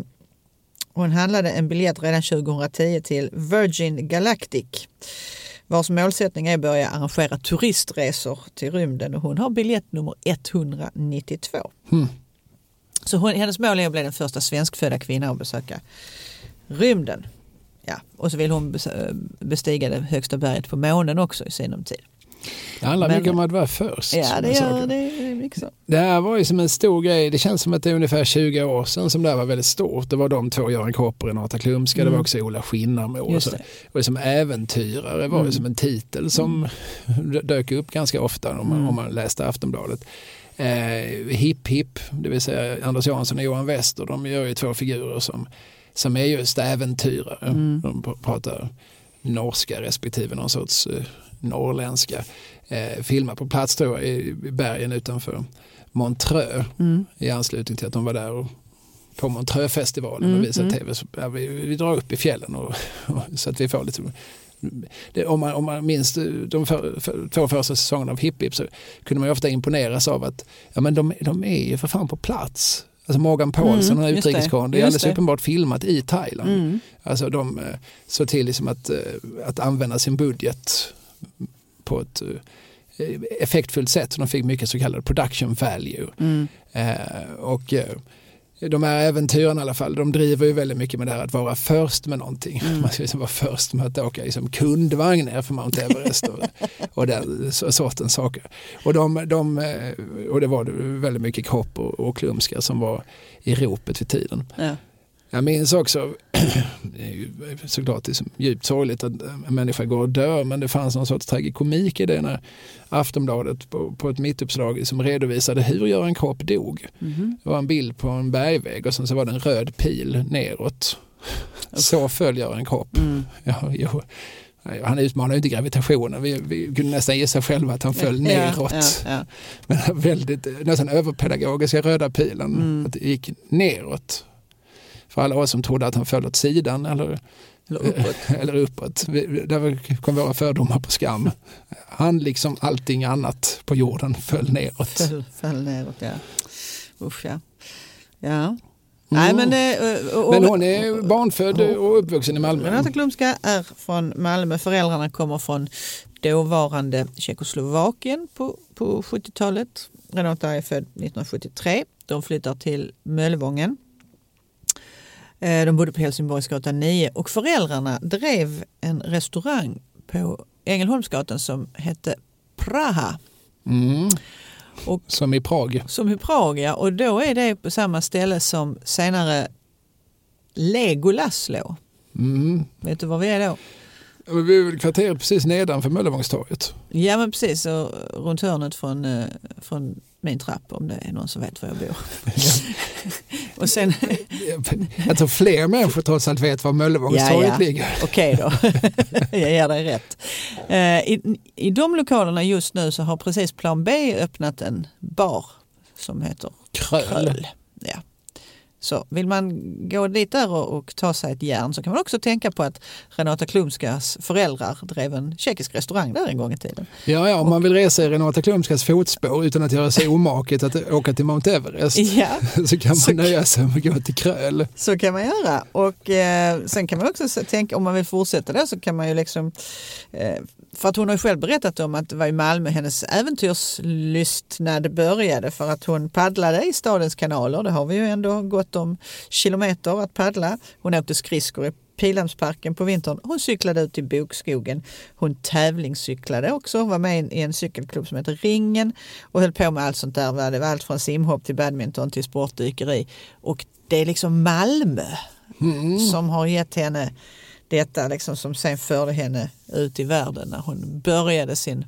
hon handlade en biljett redan 2010 till Virgin Galactic vars målsättning är att börja arrangera turistresor till rymden och hon har biljett nummer 192. Mm. Så hon, hennes mål är att bli den första svenskfödda kvinnan att besöka rymden. Ja, och så vill hon bes- bestiga det högsta berget på månen också i sinom tid. Det handlar Men- mycket om att vara först. Ja, det gör det. är mycket så. Det här var ju som en stor grej. Det känns som att det är ungefär 20 år sedan som det här var väldigt stort. Det var de två, Göran Kropp och Renata Klumska. Det var Mm. också Ola Skinnarmo. Och så. Och som äventyrare var Mm. det som en titel som dök upp ganska ofta om man, Mm. om man läste Aftonbladet. Eh, Hipp Hipp, det vill säga Anders Jansson och Johan Wester, de gör ju två figurer som, som är just äventyrare. Mm. De pr- pratar norska respektive någon sorts eh, norrländska. Eh, filmar på plats tror jag i i bergen utanför Montreux Mm. i anslutning till att de var där och på Montreux-festivalen Mm, och visade mm. tv. Så, ja, vi, vi drar upp i fjällen och, och, så att vi får lite det, om, man, om man minns de för, för, två första säsongerna av Hipp Hipp så kunde man ju ofta imponeras av att ja, men de, de är ju för fan på plats. Alltså Morgan Paulsson, Mm, den här just det. utrikeskorren, det är alldeles det. uppenbart filmat i Thailand. Mm. Alltså de eh, såg till liksom att, eh, att använda sin budget på ett eh, effektfullt sätt. De fick mycket så kallad production value. Mm. Eh, och de här äventyren i alla fall, de driver ju väldigt mycket med det här att vara först med någonting. Mm. Man ska liksom vara först med att åka liksom kundvagn ner för Mount Everest och, och den sortens saker. Och, de, de, eh, och det var väldigt mycket kropp och, och klumskar som var i ropet vid tiden. Ja. Jag minns också, det är ju såklart liksom djupt sorgligt att en människa går och dör, men det fanns någon sorts tragikomik i det när Aftonbladet på, på ett mittuppslag som redovisade hur Göran Kropp dog. Mhm. Det var en bild på en bergvägg och sen så var det en röd pil neråt. Så föll Göran Kropp. Mm. Ja, jo. Han utmanar ju inte gravitationen, vi, vi kunde nästan gissa själva att han föll neråt. Ja, ja, ja. Men väldigt, nästan överpedagogiska röda pilen, Mm. att det gick neråt. För alla oss som trodde att han föll åt sidan eller, Eller uppåt. eller uppåt. Där kom våra fördomar på skam. Han liksom allting annat på jorden föll neråt. Föll, föll neråt, ja. Usch, ja. ja. Nej, men, eh, och, och, Men hon är barnfödd och uppvuxen i Malmö. Renata Klumska är från Malmö. Föräldrarna kommer från dåvarande Tjeckoslovakien på, på 70-talet. Renata är född 1973. De flyttar till Möllevången. Eh, De bodde på Helsingborgsgatan 9 och föräldrarna drev en restaurang på Ängelholmsgatan som hette Praha. Mm. Och- Som i Prag. Som i Prag ja. och då är det på samma ställe som senare Legolas låg. Mm. Vet du var vi är då? Vi är väl kvarteret precis nedanför Möllevångstorget. Ja men precis, och runt hörnet från, eh, från min trapp om det är någon som vet var jag bor. och sen, Jag tror fler människor trots allt vet var Möllevångstorget Ja, ja. ligger. okej då, jag ger dig rätt. Eh, I, I de lokalerna just nu så har precis Plan B öppnat en bar som heter Kröl. Kröl. Så vill man gå dit där och, och ta sig ett järn så kan man också tänka på att Renata Klumskas föräldrar drev en tjeckisk restaurang där en gång i tiden. Ja, ja, om man vill resa i Renata Klumskas fotspår utan att göra sig omaket att åka till Mount Everest Ja, så kan man Så- nöja sig med att gå till Kröl. Så kan man göra. Och eh, sen kan man också tänka, om man vill fortsätta det så kan man ju liksom, eh, för att hon har ju själv berättat om att det var i Malmö hennes äventyrslystnad började för att hon paddlade i stadens kanaler. Det har vi ju ändå gått om kilometer att paddla. Hon åkte skridskor i Pildammsparken på vintern. Hon cyklade ut i bokskogen. Hon tävlingscyklade också. Hon var med i en cykelklubb som heter Ringen och höll på med allt sånt där. Det var allt från simhopp till badminton till sportdykeri. Och det är liksom Malmö som har gett henne detta liksom som sen förde henne ut i världen när hon började sin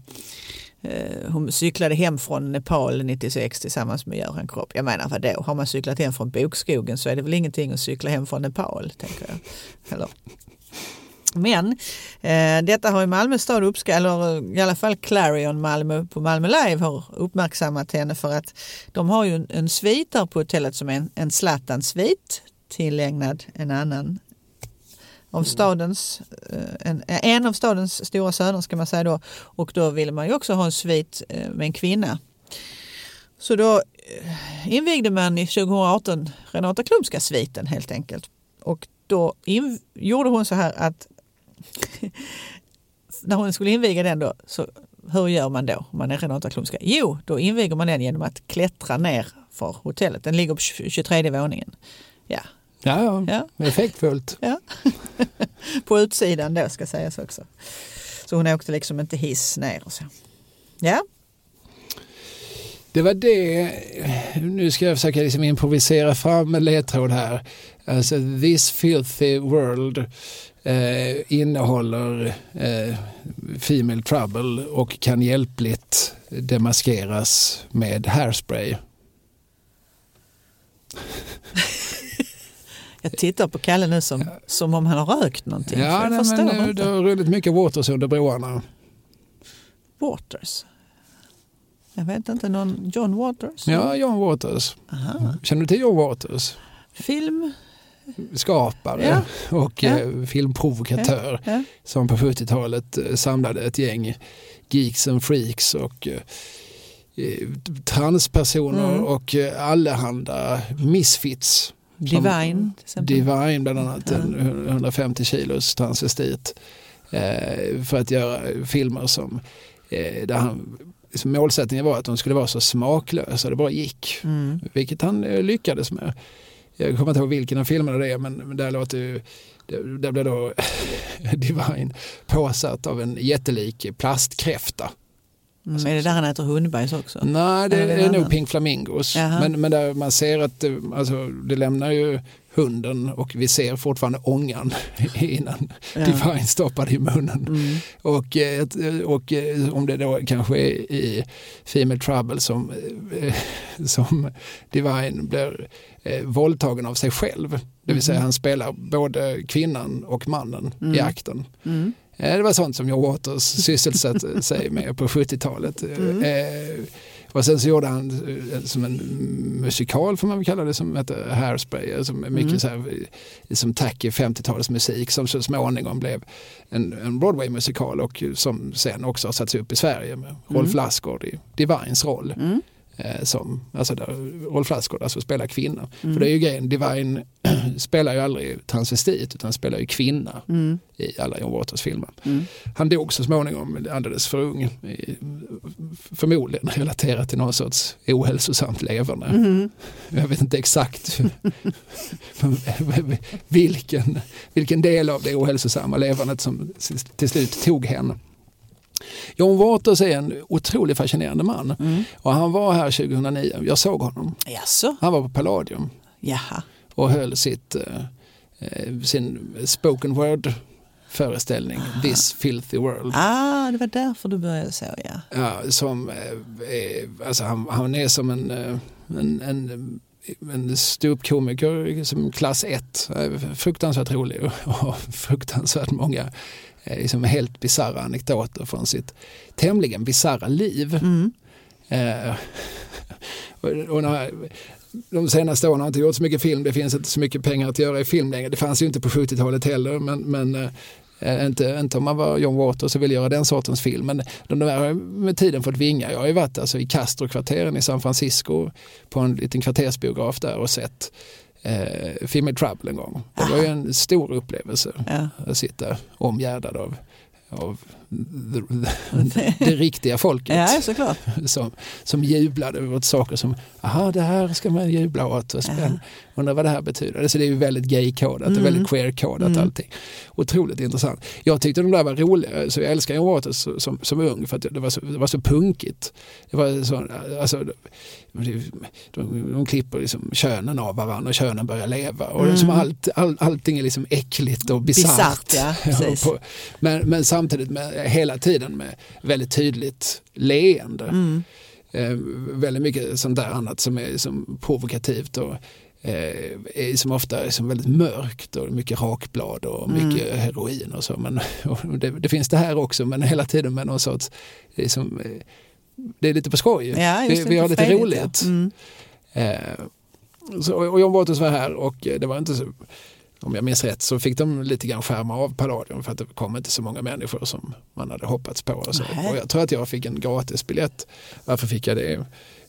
eh, hon cyklade hem från Nepal 96 tillsammans med Göran Kropp. Jag menar vadå, har man cyklat hem från bokskogen så är det väl ingenting att cykla hem från Nepal, tänker jag. Eller? Men eh, detta har ju Malmö stad uppskattat, eller i alla fall Clarion Malmö på Malmö Live har uppmärksammat henne för att de har ju en, en svit där på hotellet som är en, en Zlatan-svit tillägnad en annan av stadens, eh, en, en av stadens stora söner ska man säga då. Och då ville man ju också ha en svit eh, med en kvinna. Så då eh, invigde man i 2018 Renata Klumska sviten helt enkelt. Och då in, gjorde hon så här att när hon skulle inviga den då, så hur gör man då om man är Renata Klumska? Jo, då inviger man den genom att klättra ner för hotellet. Den ligger på 23 våningen. Ja, Ja, ja. effektfullt. Ja. på utsidan då ska sägas också. Så hon åkte liksom inte hiss ner och så. Ja, Det var det, nu ska jag försöka liksom improvisera fram en ledtråd här. Alltså, this filthy world eh, innehåller eh, Female Trouble och kan hjälpligt demaskeras med hairspray. jag tittar på Kalle nu som, som om han har rökt någonting. Ja, jag nej, förstår men, eh, inte. det har runnit mycket waters under broarna. Waters. Jag vet inte, någon John Waters? Ja, John Waters. Aha. Känner du till John Waters? Film? Skapare Ja. och Ja. eh, filmprovokatör. Ja. som på 70-talet eh, samlade ett gäng geeks and freaks och eh, transpersoner Mm. och eh, allehanda misfits. Divine till exempel. Divine bland annat, en 150 kilos transvestit. Eh, för att göra filmer som eh, där han, som målsättningen var att de skulle vara så smaklösa det bara gick. Mm. Vilket han eh, lyckades med. jag kommer inte ihåg vilken av filmerna det är men, men där låter ju där, blir då Divine påsatt av en jättelik plastkräfta. Mm, är det där han äter hundbajs också? Nej, det är det är nog? Pink Flamingos. Men, men där man ser att det, alltså, det lämnar ju hunden och vi ser fortfarande ångan innan Ja. Divine stoppar i munnen. Mm. Och, eh, och eh, om det då kanske är i Female Trouble som, eh, som Divine blir eh, våldtagen av sig själv. Det vill säga han spelar både kvinnan och mannen i akten. Mm. Eh, Det var sånt som John Waters sysselsatte sig med på 70-talet. Mm. Eh, och sen så gjorde han eh, som en musikal får man väl kalla det som heter Hairspray. Som är mycket Mm. så här, eh, som tack i 50-talsmusik som så småningom blev en, en Broadway-musikal och som sen också har satts upp i Sverige med Rolf Lassgård i Divines roll. Mm. Eh, som, alltså där Rolf Lassgård alltså spelar kvinna. Mm. För det är ju grejen, Divine spelar ju aldrig transvestit utan spelar ju kvinna Mm. i alla John Waters filmer. Mm. Han dog så småningom alldeles för ung. i- Förmodligen relaterat till någon sorts ohälsosamt leverne. Mm. Jag vet inte exakt vilken, vilken del av det ohälsosamma levernet som till slut tog henne. John Waters är en otroligt fascinerande man Mm. och han var här 2009. Jag såg honom. Jaså? Han var på Palladium Jaha. och höll sitt, eh, eh, sin spoken word föreställning This Filthy World. Ah, det var därför du började så ja. Ja, som, eh, är, alltså han, han är som en, eh, en, en, en ståuppkomiker som klass 1. Fruktansvärt rolig och, och fruktansvärt många eh, liksom helt bisarra anekdoter från sitt tämligen bisarra liv. Mm. Eh, och, och när, de senaste åren har jag inte gjort så mycket film, det finns inte så mycket pengar att göra i film längre. Det fanns ju inte på 70-talet heller, men, men eh, inte, inte om man var John Waters och ville göra den sortens film. Men de där har med tiden fått vinga. Jag har ju varit alltså, i Castro-kvarteren i San Francisco på en liten kvartersbiograf där och sett eh, in Trouble en gång. Det var ju en stor upplevelse ja. att sitta omgärdad av, av the, the, det riktiga folket Ja, såklart. som, som jublade åt saker som, aha det här ska man jubla åt och spänn. Undrar vad det här betyder. Alltså det är ju väldigt gay-kodat, det är väldigt queer-kodat Mm. allting. Otroligt intressant. Jag tyckte de där var roliga, så jag älskar John Waters som, som, som ung för att det var så, det var så punkigt. Det var så, alltså, de, de, de klipper liksom könen av varandra och könen börjar leva. Och liksom allt, all, allting är liksom äckligt och bisarrt. Ja, men, men samtidigt med, hela tiden med väldigt tydligt leende. Mm. Eh, väldigt mycket sånt där annat som är som provokativt och eh, som ofta är som väldigt mörkt och mycket rakblad och Mm. mycket heroin och så. Men, och det, det finns det här också men hela tiden med någon sorts, det är, som, eh, det är lite på skoj. Ja, vi, vi har lite roligt. Ja. Mm. Eh, så, och John Waters var här och det var inte så, om jag minns rätt så fick de lite grann skärma av Palladium för att det kom inte så många människor som man hade hoppats på. Och, så. Och jag tror att jag fick en gratisbiljett. Varför fick jag det?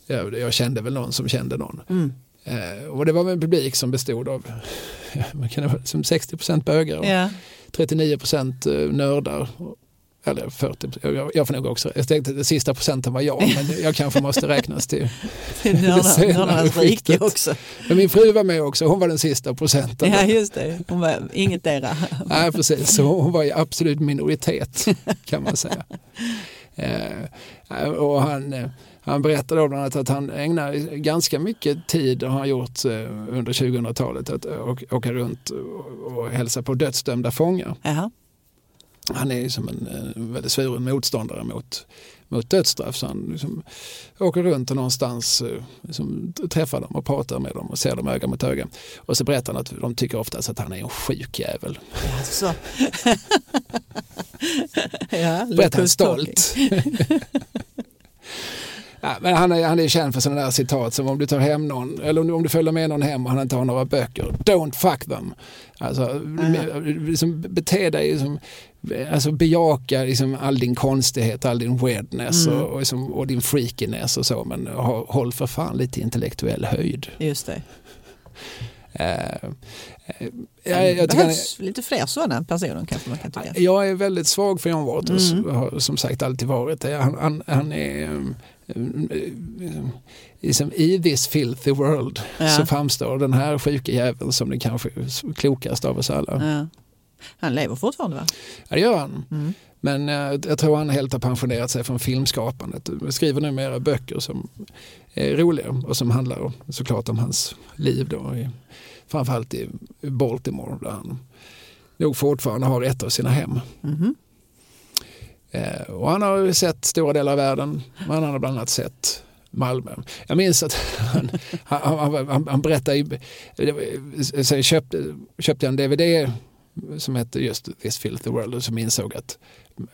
Jag, jag kände väl någon som kände någon. Mm. Eh, och det var en publik som bestod av vad kan som 60 bögar och Ja. 39% nördar. Eller 40, jag, jag får nog också, jag tänkte att den sista procenten var jag, men jag kanske måste räknas till. Nördarnas rike också. Men min fru var med också, hon var den sista procenten. Ja, just det. Hon var ingetdera. Nej, precis. Så hon var i absolut minoritet kan man säga. Eh, och han, eh, han berättade då bland annat att han ägnar ganska mycket tid och har han gjort eh, under 2000-talet att åka- runt och, hälsa på dödsdömda fångar. Jaha. Han är som en, eh, väldigt svuren motståndare mot, mot dödsstraff. Så han liksom åker runt och någonstans eh, liksom, träffar dem och pratar med dem och ser dem öga mot öga. Och så berättar han att de tycker oftast att han är en sjuk jävel. Alltså. ja, berättar han stolt. ja, men han, är, han är känd för sådana där citat som om du tar hem någon, eller om du, följer med någon hem och han inte har några böcker, don't fuck them. Alltså, liksom, bete dig som, alltså bejaka liksom, all din konstighet, all din weirdness Mm. och, och, liksom, och din freakiness och så, men ha- håll för fan lite intellektuell höjd. Just det. Eh, det jag, jag, tycker han är- behövs lite fler sådana personer kanske man kan tycka. jag är väldigt svag för John Waters, Mm. har som sagt alltid varit det. Han, han, han är liksom, i this filthy world Ja. så framstår den här sjuka jäveln som den kanske klokaste av oss alla. Ja. Han lever fortfarande va? Ja, det gör han. Mm. Men eh, jag tror han helt har pensionerat sig från filmskapandet. Skriver numera böcker som är roliga och som handlar såklart om hans liv då. Framförallt i Baltimore där han nog fortfarande har ett av sina hem. Mhm. Eh, och han har sett stora delar av världen, men han har bland annat sett Malmö. Jag minns att han, han, han, han, berättade, så jag köpte, köpte en DVD som hette just This Filthy World och som insåg att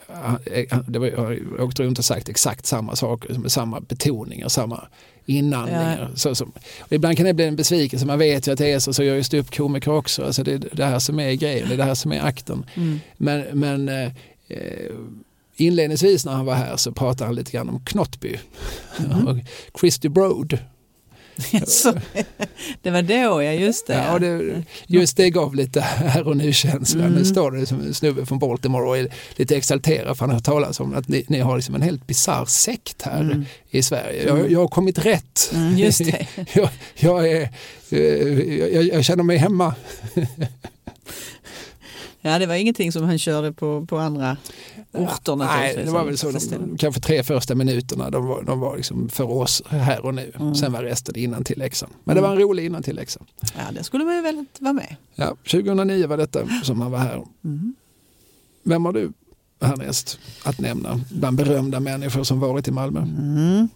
han- han- det var, jag har åkt runt och sagt exakt samma saker med samma betoningar, samma inandningar. Så, som, ibland kan det bli en besvikelse, man vet ju att det är så, så gör ju ståuppkomiker också. Alltså det är det här som är grejen, det är det här som är akten. Mm. Men, men eh, eh, inledningsvis när han var här så pratade han lite grann om Knottby Mhm. och Christy Broad. Det var då, ja just det. Ja, och det, just det gav lite här och nu-känsla. Mm. Nu står det som en snubbe från Baltimore och är lite exalterad för han har talat om att ni, ni har liksom en helt bisarr sekt här Mm. i Sverige. Jag, jag har kommit rätt. Mm, just det. jag, jag, är, eh, jag, jag känner mig hemma. Ja, det var ingenting som han körde på, på andra orter Nej, det var väl så det- de, kanske tre första minuterna de var, de var liksom för oss här och nu. Mm. Sen var resten innan till läxan. Men det Mm. var en rolig innan till läxa. Ja, det skulle man ju väl vara med. Ja, 2009 var detta som han var här. Mm. Vem har du härnäst att nämna bland berömda människor som varit i Malmö? Mm.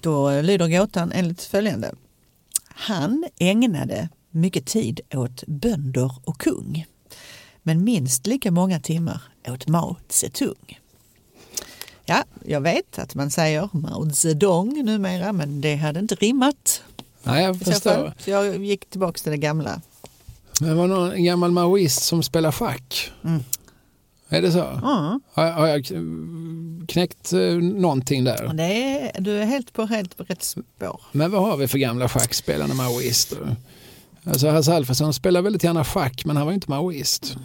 Då lyder gåtan enligt följande. Han ägnade mycket tid åt bönder och kung. Men minst lika många timmar åt Mao Zedong. Ja, jag vet att man säger Mao Zedong numera, men det hade inte rimmat. Nej, jag förstår. Så jag gick tillbaka till det gamla. Men det var någon en gammal maoist som spelar schack. Mm. Är det så? Ja, Har, har jag knäckt eh, någonting där? det är, du är helt på helt rätt spår. Men vad har vi för gamla schackspelande maoister? Alltså Hasse Alfredson spelar väldigt gärna schack men han var ju inte maoist.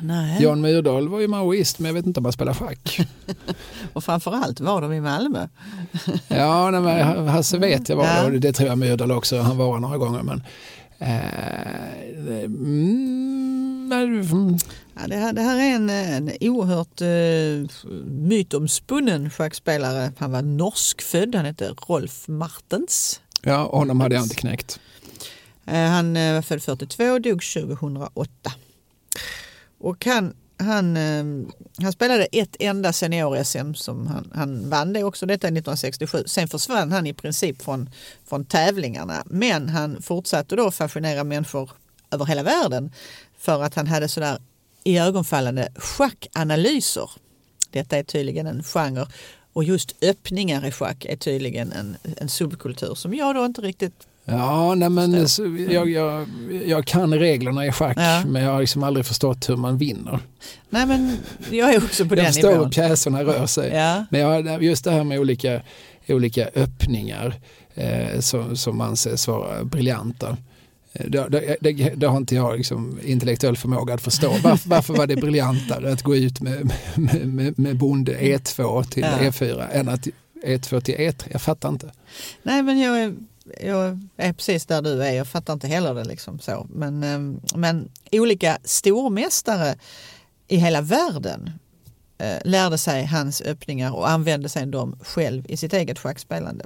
Nej. Jan Myrdal var ju maoist men jag vet inte om han spelar schack. Och framförallt var de i Malmö. Ja, nej, men Hasse vet jag var Ja. och det tror jag Myrdal också, han var några gånger. Men, eh, mm, mm, Ja, det, här, det här är en, en oerhört eh, mytomspunnen schackspelare. Han var norskfödd, han hette Rolf Martens. ja, honom hade jag inte knäckt. Eh, han eh, var född 42 och dog 2008. Och han, han, ehm, han spelade ett enda senior-SM som han, han vann det också, detta 1967. Sen försvann han i princip från, från tävlingarna. Men han fortsatte då fascinera människor över hela världen för att han hade sådär iögonfallande schackanalyser. Detta är tydligen en genre och just öppningar i schack är tydligen en, en subkultur som jag då inte riktigt Ja, nej, men Förstår. så, jag, jag, jag kan reglerna i schack Ja. men jag har liksom aldrig förstått hur man vinner. Nej men jag är också på jag den förstår nivån. hur pjäserna rör sig. Ja. Men jag, just det här med olika, olika öppningar eh, som, som anses vara briljanta. eh, Det, det, det, det har inte jag liksom intellektuell förmåga att förstå. Varför, varför var det briljantare att gå ut med, med, med, med bonde E2 till Ja. E4 än att E2 till E3? Jag fattar inte. Nej men jag jag är eh, precis där du är. Jag fattar inte heller det liksom så. Men, eh, men olika stormästare i hela världen eh, lärde sig hans öppningar och använde sig dem själv i sitt eget schackspelande.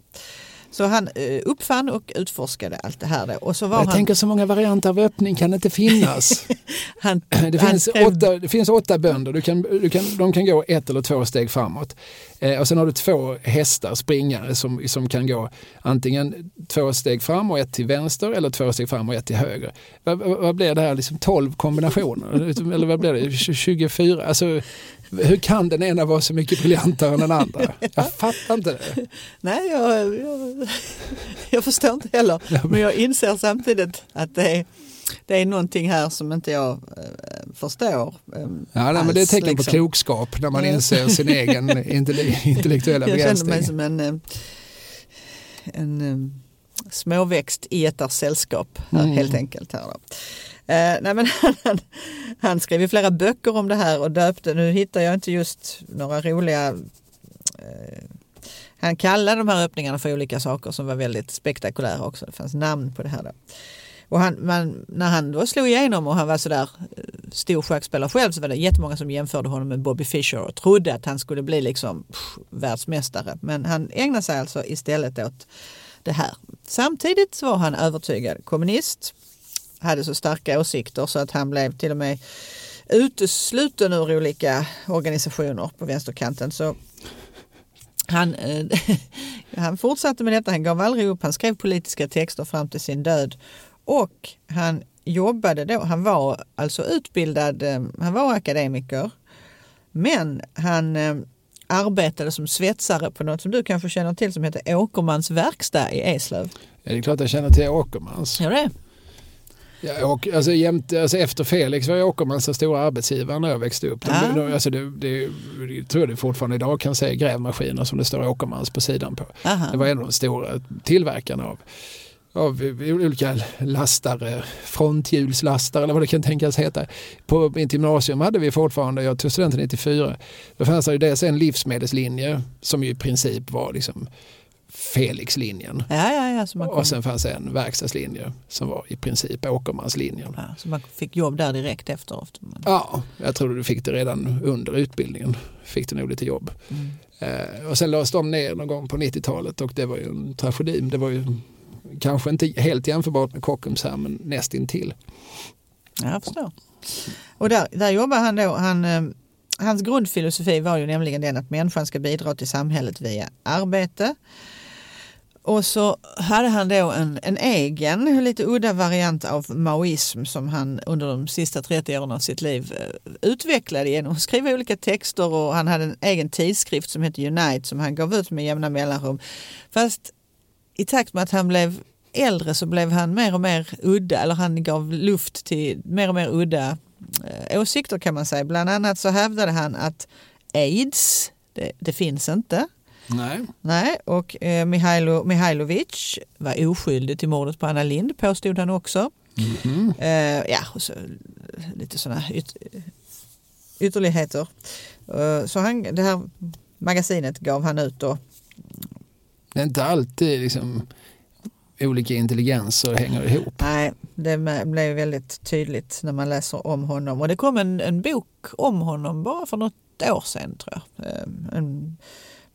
Så han eh, uppfann och utforskade allt det här. Och så var Jag han, tänker så många varianter av öppning kan det inte finnas. han, Det han finns, skrev- åtta, det finns åtta bönder, du kan, du kan, de kan gå ett eller två steg framåt. Eh, och sen har du två hästar, springare, som, som kan gå antingen två steg fram och ett till vänster eller två steg fram och ett till höger. Vad, vad, blir det här, liksom 12 kombinationer? eller vad blir det, Tj- 24? Alltså, hur kan den ena vara så mycket briljantare än den andra? Jag fattar inte det. Nej, jag, jag, jag förstår inte heller. Men jag inser samtidigt att det är, det är någonting här som inte jag eh, förstår. eh, Ja, nej, men det är ett tecken på liksom. klokskap när man inser sin egen intelle- intellektuella Jag känner mig begränsning. som en, eh, en eh, småväxt i ett sällskap här, Mm. helt enkelt. Här då. Eh, nej, men han, han, skrev ju flera böcker om det här och döpte, nu hittar jag inte just några roliga eh, han kallade de här öppningarna för olika saker som var väldigt spektakulära också. Det fanns namn på det här. Då. Och han, man, när han då slog igenom och han var sådär eh, stor schackspelare själv så var det jättemånga som jämförde honom med Bobby Fischer och trodde att han skulle bli liksom pff, världsmästare. Men han ägnade sig alltså istället åt det här. Samtidigt var han övertygad kommunist, hade så starka åsikter så att han blev till och med utesluten ur olika organisationer på vänsterkanten. Så han, eh, han fortsatte med detta, han gav aldrig upp, han skrev politiska texter fram till sin död och han jobbade då, han var alltså utbildad, eh, han var akademiker, men han eh, arbetade som svetsare på något som du kanske känner till som heter Åkermans verkstad i Eslöv. Ja, det är klart jag känner till Åkermans. Ja, det. Ja, och, alltså, jämte, alltså, efter Felix var jag Åkermans den stora arbetsgivaren när jag växte upp. De, Ah. de, alltså, det, det, jag tror det fortfarande idag kan se grävmaskiner som det står Åkermans på sidan på. Aha. Det var en av de stora tillverkarna av, av olika lastare, fronthjulslastare eller vad det kan tänkas heta. På mitt gymnasium hade vi fortfarande, jag tog studenten 94, då fanns det ju dels en livsmedelslinje som ju i princip var liksom Felix-linjen. Ja, ja, ja. Så man, kom, Och sen fanns en verkstadslinje som var i princip Åkermanslinjen. ja, så man fick jobb där direkt efter. efter man, Ja, jag tror du fick det redan under utbildningen. Fick du nog lite jobb. mm. Eh, och sen lades de ner någon gång på 90-talet och det var ju en tragedi. Det var ju kanske inte helt jämförbart med Kockums här men nästintill. Ja, jag förstår. Och där, där jobbar han då. Han, eh, hans grundfilosofi var ju nämligen den att människan ska bidra till samhället via arbete. Och så hade han då en, en egen, lite udda variant av maoism som han under de sista 30 åren av sitt liv eh, utvecklade genom att skriva olika texter och han hade en egen tidskrift som hette Unite som han gav ut med jämna mellanrum. Fast i takt med att han blev äldre så blev han mer och mer udda, eller han gav luft till mer och mer udda eh, åsikter kan man säga. Bland annat så hävdade han att aids, det, det finns inte. Nej. Nej, och eh, Mihailo, Mihailovic var oskyldig till mordet på Anna Lind påstod han också. Mhm. Eh, ja, och så, eh, lite sådana yt, ytterligheter. Eh, så han, det här magasinet gav han ut då. Det är inte alltid liksom olika intelligenser hänger ihop. Nej, det blev väldigt tydligt när man läser om honom. Och det kom en, en bok om honom bara för något år sedan tror jag. Eh, En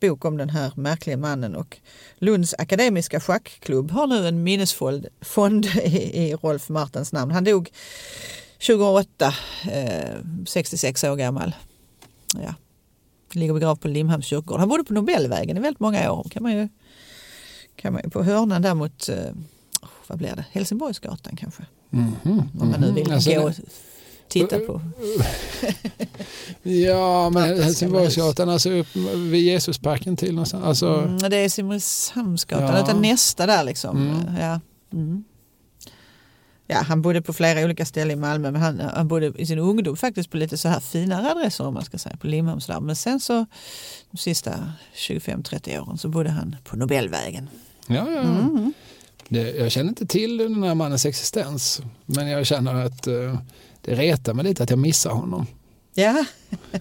bok om den här märkliga mannen och Lunds akademiska schackklubb har nu en minnesfond fond i, i Rolf Martens namn. Han dog 2008, eh, 66 år gammal. Ja. Ligger begravd på Limhamns kyrkogård. Han bodde på Nobelvägen i väldigt många år. Kan man ju, kan man, på hörnan där mot, eh, vad blir det, Helsingborgsgatan kanske. Mhm, Om man nu vill Alltså, gå titta på. Ja, men Helsingborgsgatan, alltså upp vid Jesusparken till någonstans. Alltså, Mm, det är Simrishamnsgatan, Ja. utan nästa där liksom. Mm. Ja. Mm. ja, han bodde på flera olika ställen i Malmö men han, han bodde i sin ungdom faktiskt på lite så här finare adresser om man ska säga, på Limhamns där. Men sen så de sista 25-30 åren så bodde han på Nobelvägen. ja, ja. Mm. Det, jag känner inte till den här mannens existens. Men jag känner att eh, det retar mig lite att jag missar honom. Ja.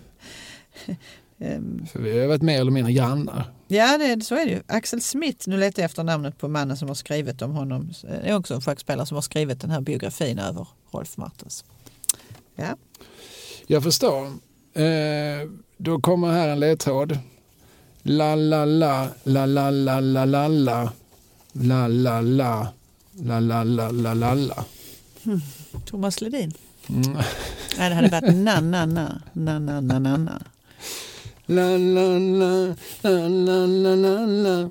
Ehm, För vi har varit mer eller mindre grannar. Ja, det, så är det ju. Axel Smith, nu letar jag efter namnet på mannen som har skrivit om honom. Det är också en schackspelare som har skrivit den här biografin över Rolf Martens. Ja, Jag förstår. Eh, då kommer här en ledtråd. La la la, la la la la la la. La la la, la la la la la la. Thomas Ledin. Mm. Nej, det hade varit na-na-na, na-na-na-na-na. La-la-la, la-la-la-la.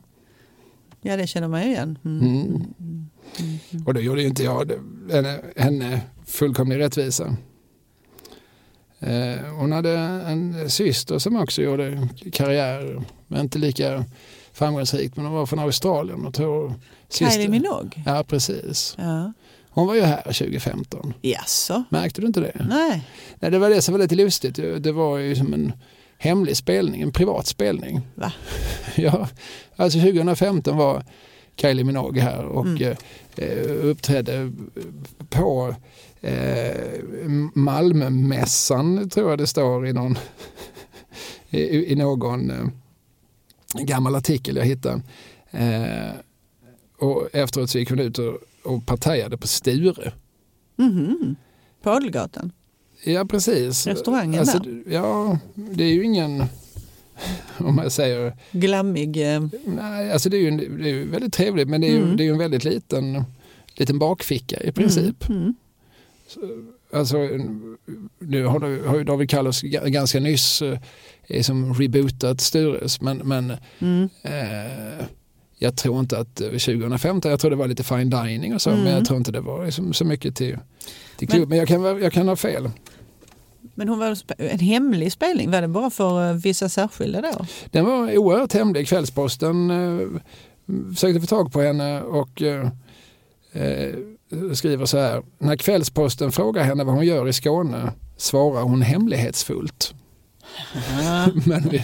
Ja, det känner man ju igen. Mm. Mm. mm, mm, mm. Och det gjorde ju inte jag henne, henne fullkomlig rättvisa. Eh, hon hade en syster som också gjorde karriär, men inte lika framgångsrikt, men hon var från Australien. Och tog Kylie Minogue? Ja, precis. Ja. Hon var ju här 2015. Jaså? Märkte du inte det? Nej. Nej, det var det som var lite lustigt. Det var ju som en hemlig spelning, en privat spelning. Va? Ja, alltså 2015 var Kylie Minogue här och Mm. eh, uppträdde på eh, Malmömässan, tror jag det står i någon, i, i någon eh, gammal artikel jag hittade. Eh, och efteråt så gick hon ut och, och partajade på Sture. Mhm. På Adelgatan? Ja precis. Restaurangen alltså, där? Ja, det är ju ingen, om man säger, Glammig? Eh, nej, alltså det är ju, en- det är ju väldigt trevligt men det är ju, Mm. det är ju en väldigt liten, liten bakficka i princip. Mm. Mm. Alltså, nu har, du- har ju David Kallos ga- ganska nyss eh, är som rebootat Stures men, men Mm. eh, jag tror inte att eh, 2015, jag tror det var lite fine dining och så Mm. men jag tror inte det var liksom så mycket till, till Men- klubb. Men, jag, kan, jag kan ha fel. Men hon var en hemlig spelning, var det bara för eh, vissa särskilda då? Den var oerhört hemlig. Kvällsposten eh, försökte få tag på henne och eh, eh, skriver så här. När Kvällsposten frågar henne vad hon gör i Skåne svarar hon hemlighetsfullt. Men vi,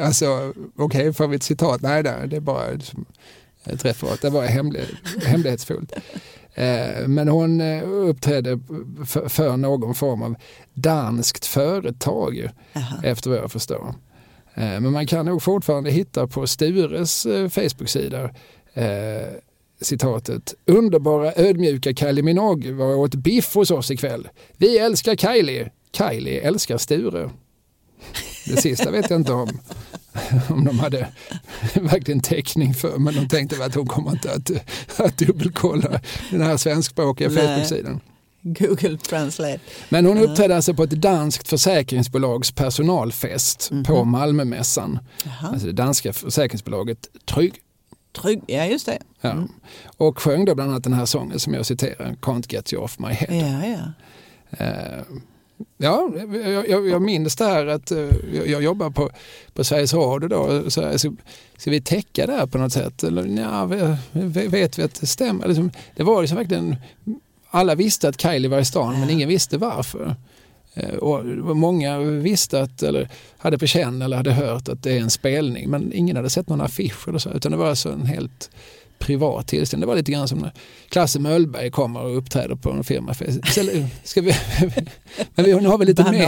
alltså, okej, får vi ett citat? Nej, nej, det är bara liksom ett referat. Det var hemlig, hemlighetsfullt. Eh, Men hon eh, uppträdde för, någon form av danskt företag Jaha. efter vad jag förstår. Eh, Men man kan nog fortfarande hitta på Stures Facebook-sida citatet Underbara ödmjuka Kylie Minogue var åt biff hos oss ikväll. Vi älskar Kylie. Kylie älskar Sture. Det sista vet jag inte om, om de hade verkligen täckning för men de tänkte att hon kommer inte att, att dubbelkolla den här svenskspråkiga. Facebook-sidan. Google Translate. Men hon uppträdde alltså på ett danskt försäkringsbolags personalfest Mhm. på Malmömässan. Jaha. Alltså det danska försäkringsbolaget Trygg. Trygg, ja just det. Ja. Mm. Och sjöng då bland annat den här sången som jag citerar, Can't get you off my head. Ja, ja. Ja, jag, jag, jag minns det här att eh, jag, jag jobbar på, på Sveriges Radio då. Så, här, ska, ska vi täcka det här på något sätt? Eller ja, vet vi att det stämmer? Liksom, det var liksom verkligen, alla visste att Kylie var i stan men ingen visste varför. Eh, Och många visste att, eller hade på känn eller hade hört att det är en spelning men ingen hade sett någon affisch eller så utan det var alltså en helt privat tillställning. Det var lite grann som när Klasse Möllberg kommer och uppträder på en firmafest. Ska vi, men vi har väl lite mer.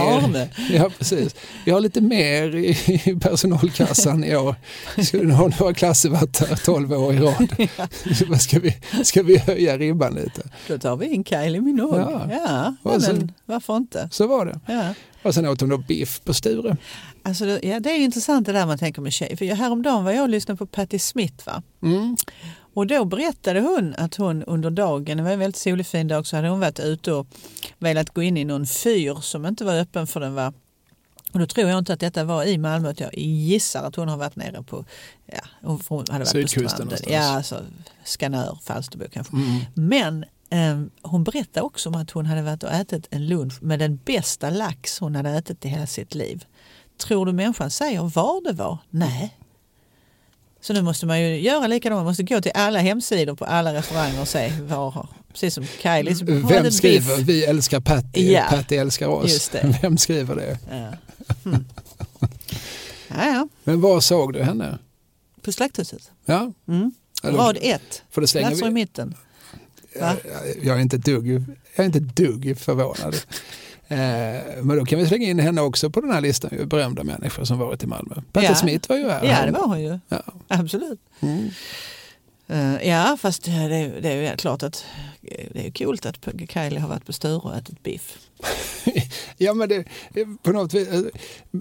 Ja, precis. Vi har lite mer i i personalkassan i år. Ska, nu har några klasser varit här 12 år i rad. Så vad Ska vi, ska vi höja ribban lite? Då tar vi in Kylie Minogue. Ja. Ja, ja sen- men varför inte? Så var det. Ja. Och sen åt hon då biff på Sture. Alltså, ja, det är intressant det där man tänker med tjej. För jag- häromdagen var jag och lyssnade på Patti Smith. Va? Mm. Och då berättade hon att hon under dagen, det var en väldigt solig fin dag, så hade hon varit ute och velat gå in i någon fyr som inte var öppen för den. Va? Och då tror jag inte att detta var i Malmö, utan jag gissar att hon har varit nere på, ja, hon hade varit Sydkusten på stranden. någonstans. Ja, alltså Skanör, Falsterbo kanske. Mm. Men eh, hon berättade också om att hon hade varit och ätit en lunch med den bästa lax hon hade ätit i hela sitt liv. Tror du människan säger var det var? Nej. Så nu måste man ju göra likadant. Man måste gå till alla hemsidor på alla restauranger och se var har. Precis som Kylie. som Vem skriver biff. vi älskar Patty, Ja. Patty älskar oss? Vem skriver det? Ja. Mm. Ja, ja. Men var såg du henne? På Slakthuset. Ja, Mm. Eller- Rad ett. för det slänger Platser i mitten. Jag, jag är inte dugg, jag är inte dugg förvånad. Eh, men då kan vi slänga in henne också på den här listan, ju berömda människor som varit i Malmö. Patti Ja. Smith var ju här. Ja, det var hon ju. Ja. Absolut. Mm. Eh, ja, fast det är, det är klart att eh, det är coolt att Kylie har varit på Sture och ätit biff. Ja men det, på något vis, eh,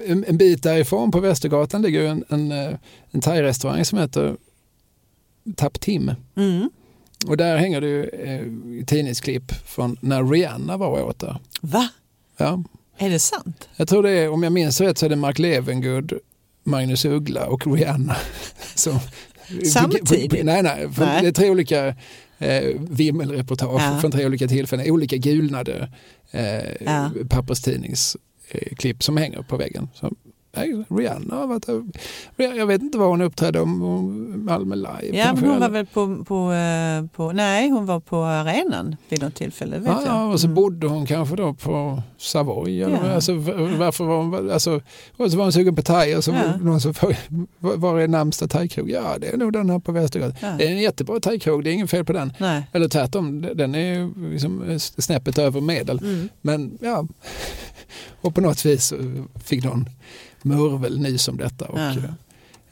en, bit därifrån på Västergatan ligger ju en, en, eh, en thai-restaurang som heter Tap Tim. Mm. Och där hänger det ju eh, tidningsklipp från när Rihanna var och åt där. Va? Ja. Är det sant? Jag tror det är, om jag minns rätt så är det Mark Levengood, Magnus Uggla och Rihanna. Som, Samtidigt? Nej, nej, Nej. det är tre olika eh, vimmelreportage Ja. från tre olika tillfällen. Olika gulnade eh, Ja. papperstidningsklipp som hänger på väggen. Så, nej, Rihanna har varit. Jag vet inte vad hon uppträdde om, Malmö Live. Ja, hon var väl på, på, eh, på, nej hon var på arenan vid något tillfälle, vet Ja, jag. ja, och så Mm. bodde hon kanske då på Savoy. Eller, Ja. alltså, varför var hon, alltså, och så var hon sugen på thai och så Ja. var någon som var var är närmsta thaikrog? Ja, det är nog den här på Västergatan. Ja. Det är en jättebra thaikrog, det är inget fel på den. Nej. Eller tvärtom, den är liksom snäppet över medel. Mm. Men ja, och på något vis fick någon murvel nys om detta. Och, Ja.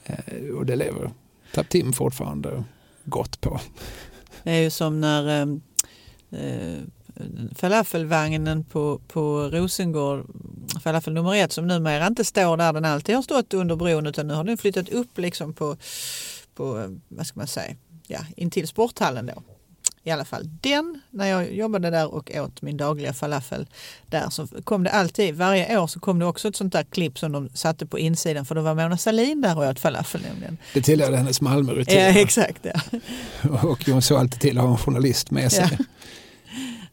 Eh, och det lever Taptim fortfarande gott på. Det är ju som när eh, eh falafelvagnen på, på Rosengård, falafel nummer ett som numera inte står där den alltid har stått under bron utan nu har den flyttat upp liksom på, på eh, vad ska man säga, ja, intill sporthallen då. I alla fall den, när jag jobbade där och åt min dagliga falafel där så kom det alltid, varje år så kom det också ett sånt där klipp som de satte på insidan för då var Mona Sahlin där och åt falafel nämligen. Det tillhörde hennes Malmörutin. Ja exakt. Ja. och hon såg alltid till att ha en journalist med sig. Ja.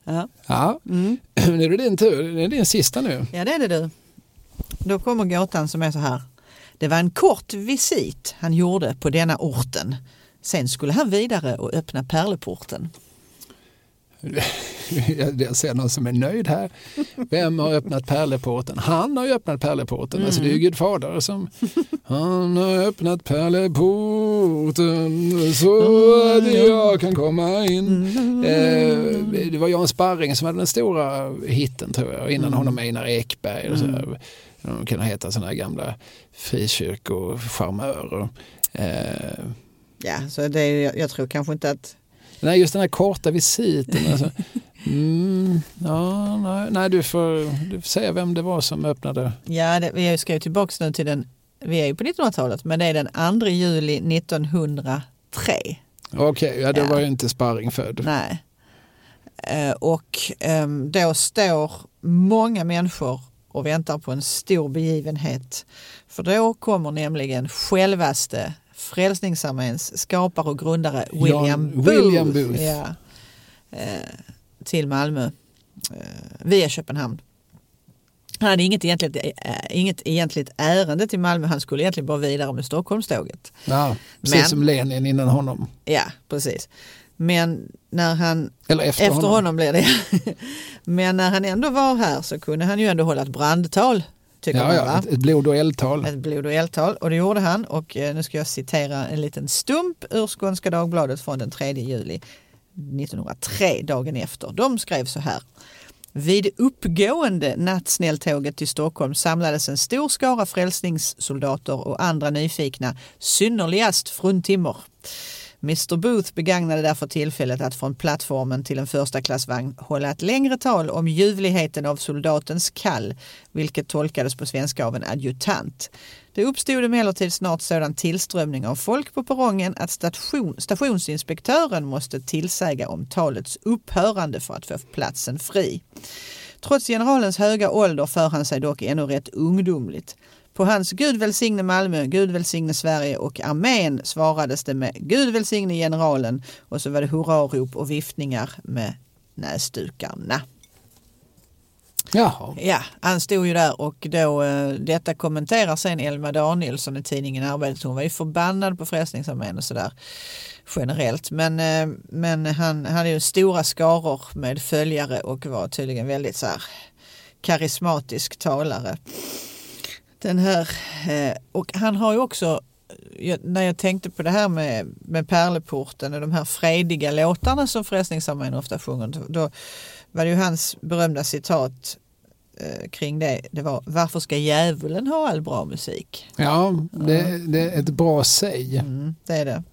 Ja. ja. Mm. Nu är det din tur, det är din sista nu. Ja det är det du. Då kommer gåtan som är så här. Det var en kort visit han gjorde på denna orten. Sen skulle han vidare och öppna pärleporten. Jag ser någon som är nöjd här. Vem har öppnat pärleporten? Han har ju öppnat pärleporten. Mm. Alltså det är ju Gud fader som Han har öppnat pärleporten så att jag kan komma in. Eh, det var Jan Sparring som hade den stora hitten tror jag. Innan mm. honom Einar Ekberg. Och så här. De kan heta sådana här gamla frikyrkocharmörer. Eh, Ja, så det är, jag tror kanske inte att... Nej, just den här korta visiten. Alltså. Mm, ja, nej, nej, du, får, du får säga vem det var som öppnade. Ja, det, vi ska ju tillbaka nu till den, vi är ju på 1900-talet, men det är den 2 juli 1903. Okej, okay, ja, då ja. var ju inte Sparring född. Nej. Eh, och ehm, då står många människor och väntar på en stor begivenhet. För då kommer nämligen självaste Frälsningsarméns skapare och grundare William Booth, William Booth. Ja, eh, till Malmö eh, via Köpenhamn. Han hade inget egentligt, äh, inget egentligt ärende till Malmö, han skulle egentligen bara vidare med Stockholmståget. Ja, precis Men, som Lenin innan honom. Ja, precis. Men när han, Eller efter, efter honom. honom blir det. Men när han ändå var här så kunde han ju ändå hålla ett brandtal Tycker ja, ja, ett, ett blod och eldtal. Ett blod och eldtal och det gjorde han och eh, nu ska jag citera en liten stump ur Skånska Dagbladet från den 3 juli 1903, dagen efter. De skrev så här. Vid uppgående nattsnälltåget till Stockholm samlades en stor skara frälsningssoldater och andra nyfikna, synnerligast fruntimmer. Mr Booth begagnade därför tillfället att från plattformen till en första klassvagn hålla ett längre tal om ljuvligheten av soldatens kall, vilket tolkades på svenska av en adjutant. Det uppstod emellertid snart sådan tillströmning av folk på perrongen att station, stationsinspektören måste tillsäga om talets upphörande för att få platsen fri. Trots generalens höga ålder för han sig dock ännu rätt ungdomligt. På hans Gud välsigne Malmö, Gud välsigne Sverige och armén svarades det med Gud välsigne generalen och så var det hurrarop och viftningar med näsdukarna. Jaha. Ja, han stod ju där och då, eh, detta kommenterar sen Elma Danielsson i tidningen Arbetet. Hon var ju förbannad på Frälsningsarmén och sådär generellt. Men, eh, men han hade ju stora skaror med följare och var tydligen väldigt så här karismatisk talare. Den här, eh, och han har ju också, när jag tänkte på det här med, med Pärleporten och de här frediga låtarna som Frälsningsarmén ofta sjunger, då var det ju hans berömda citat eh, kring det. Det var varför ska djävulen ha all bra musik? Ja, det, det är ett bra säg. Mm, det är det.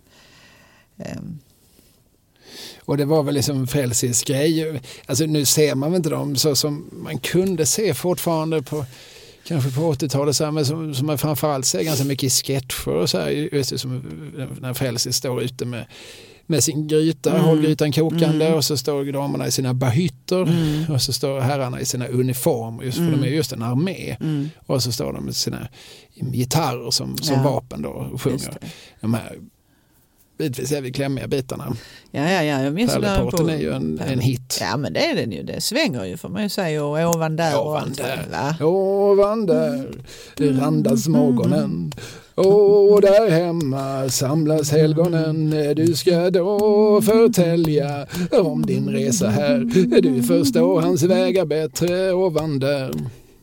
Um. Och det var väl liksom Frälsis grej. Alltså nu ser man väl inte dem så som man kunde se fortfarande på kanske på 80-talet, så här, men som, som man framförallt ser ganska mycket i sketcher och så här, just som när Frälsis står ute med med sin gryta, mm. håller grytan kokande mm. och så står damerna i sina bahytter mm. och så står herrarna i sina uniformer, just för mm. de är just en armé. Mm. Och så står de med sina gitarrer som, som ja. vapen då och sjunger de här bitvis är vi klämmiga bitarna. Ja, ja, ja. Jag minns Pärleporten är ju en, en, hit. Ja, men det är den ju. Det svänger ju får man ju säga. Och ovan där. Ovan där. Va? Ovan där randas morgonen. Och där hemma samlas helgonen. Du ska då förtälja om din resa här. Du förstår hans vägar bättre ovan där.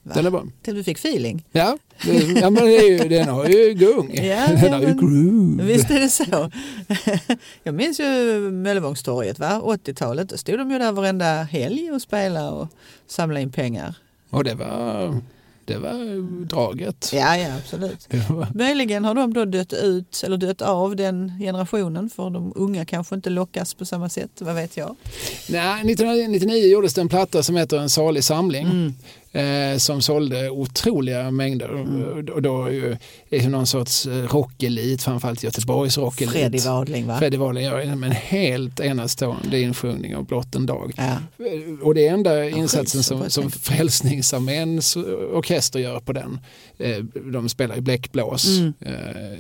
Va? Den är bra. Till du fick feeling? Ja, det, ja men det är ju, den har ju gung. Ja, den har ju groove. Visst är det så. Jag minns ju Möllevångstorget, 80-talet. Då stod de ju där varenda helg och spelade och samlade in pengar. Och det var det var draget. Ja, ja absolut. Var... Möjligen har de då dött ut eller dött av den generationen för de unga kanske inte lockas på samma sätt, vad vet jag? Nej, 1999 gjordes det en platta som heter En salig samling. Mm eh, som sålde otroliga mängder. Mm. Och då är det någon sorts eh, rockelit, framförallt Göteborgs rockelit. Freddy Wadling va? Freddy Wadling gör en helt enastående insjungning av Blott en dag. Ja. Eh, och det är enda ja, insatsen som, som Frälsningsarméns orkester gör på den. Eh, de spelar i bläckblås. Mm.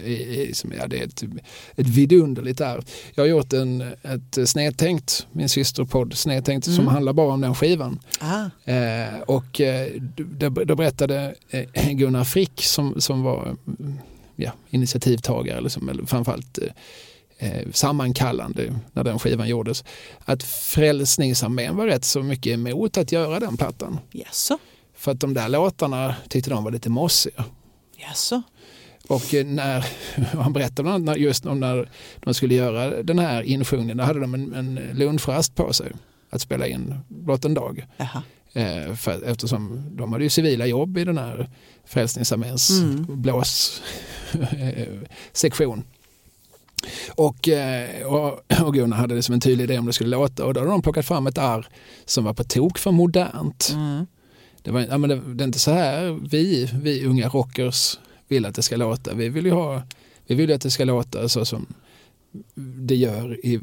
I, som, ja, det är ett, ett vidunderligt arv. Jag har gjort en, ett snedtänkt, min systerpodd Snedtänkt, mm. som handlar bara om den skivan. Ah. Eh, och då, då berättade eh, Gunnar Frick som, som var ja, initiativtagare, eller, som, eller framförallt eh, sammankallande när den skivan gjordes, att Frälsningsarmén var rätt så mycket emot att göra den plattan. Yes. För att de där låtarna tyckte de var lite mossiga. Yes. Och eh, när han berättade just om när de skulle göra den här insjungningen, då hade de en, en lunchrast på sig att spela in blott en dag. Aha. Eh, för, eftersom de hade ju civila jobb i den här Frälsningsarméns mm. blåssektion. Och, eh, och, och Gunnar hade liksom en tydlig idé om det skulle låta och då hade de plockat fram ett arr som var på tok för modernt. Mm. Det, var, ja, men det, det, är inte så här vi, vi unga rockers vill att det ska låta. Vi vill ju ha, vi vill att det ska låta så som det gör i,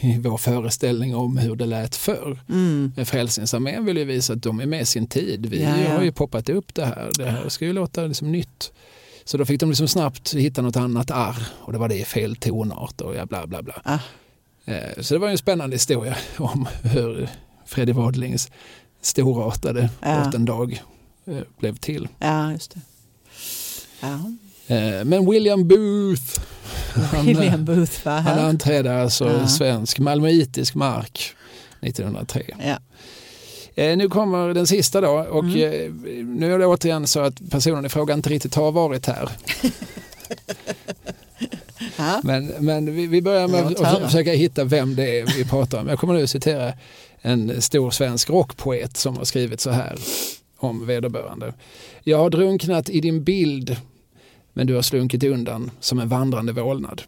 i vår föreställning om hur det lät förr. Mm. Frälsningsarmén vill ju visa att de är med sin tid. Vi ja, ja. har ju poppat upp det här. Det här ska ju låta liksom nytt. Så då fick de liksom snabbt hitta något annat arr och det var det i fel tonart och ja, bla bla bla. Ah. Eh, så det var en spännande historia om hur Freddy Wadlings storartade ja. en dag eh, blev till. Ja, just det. Ja. Eh, men William Booth William Booth var här. Han anträdde alltså ja. svensk malmöitisk mark 1903. Ja. Eh, nu kommer den sista då och mm. eh, nu är det återigen så att personen i fråga inte riktigt har varit här. men, men vi, vi börjar med att försöka hitta vem det är vi pratar om. Jag kommer nu att citera en stor svensk rockpoet som har skrivit så här om vederbörande. Jag har drunknat i din bild men du har slunkit undan som en vandrande vålnad.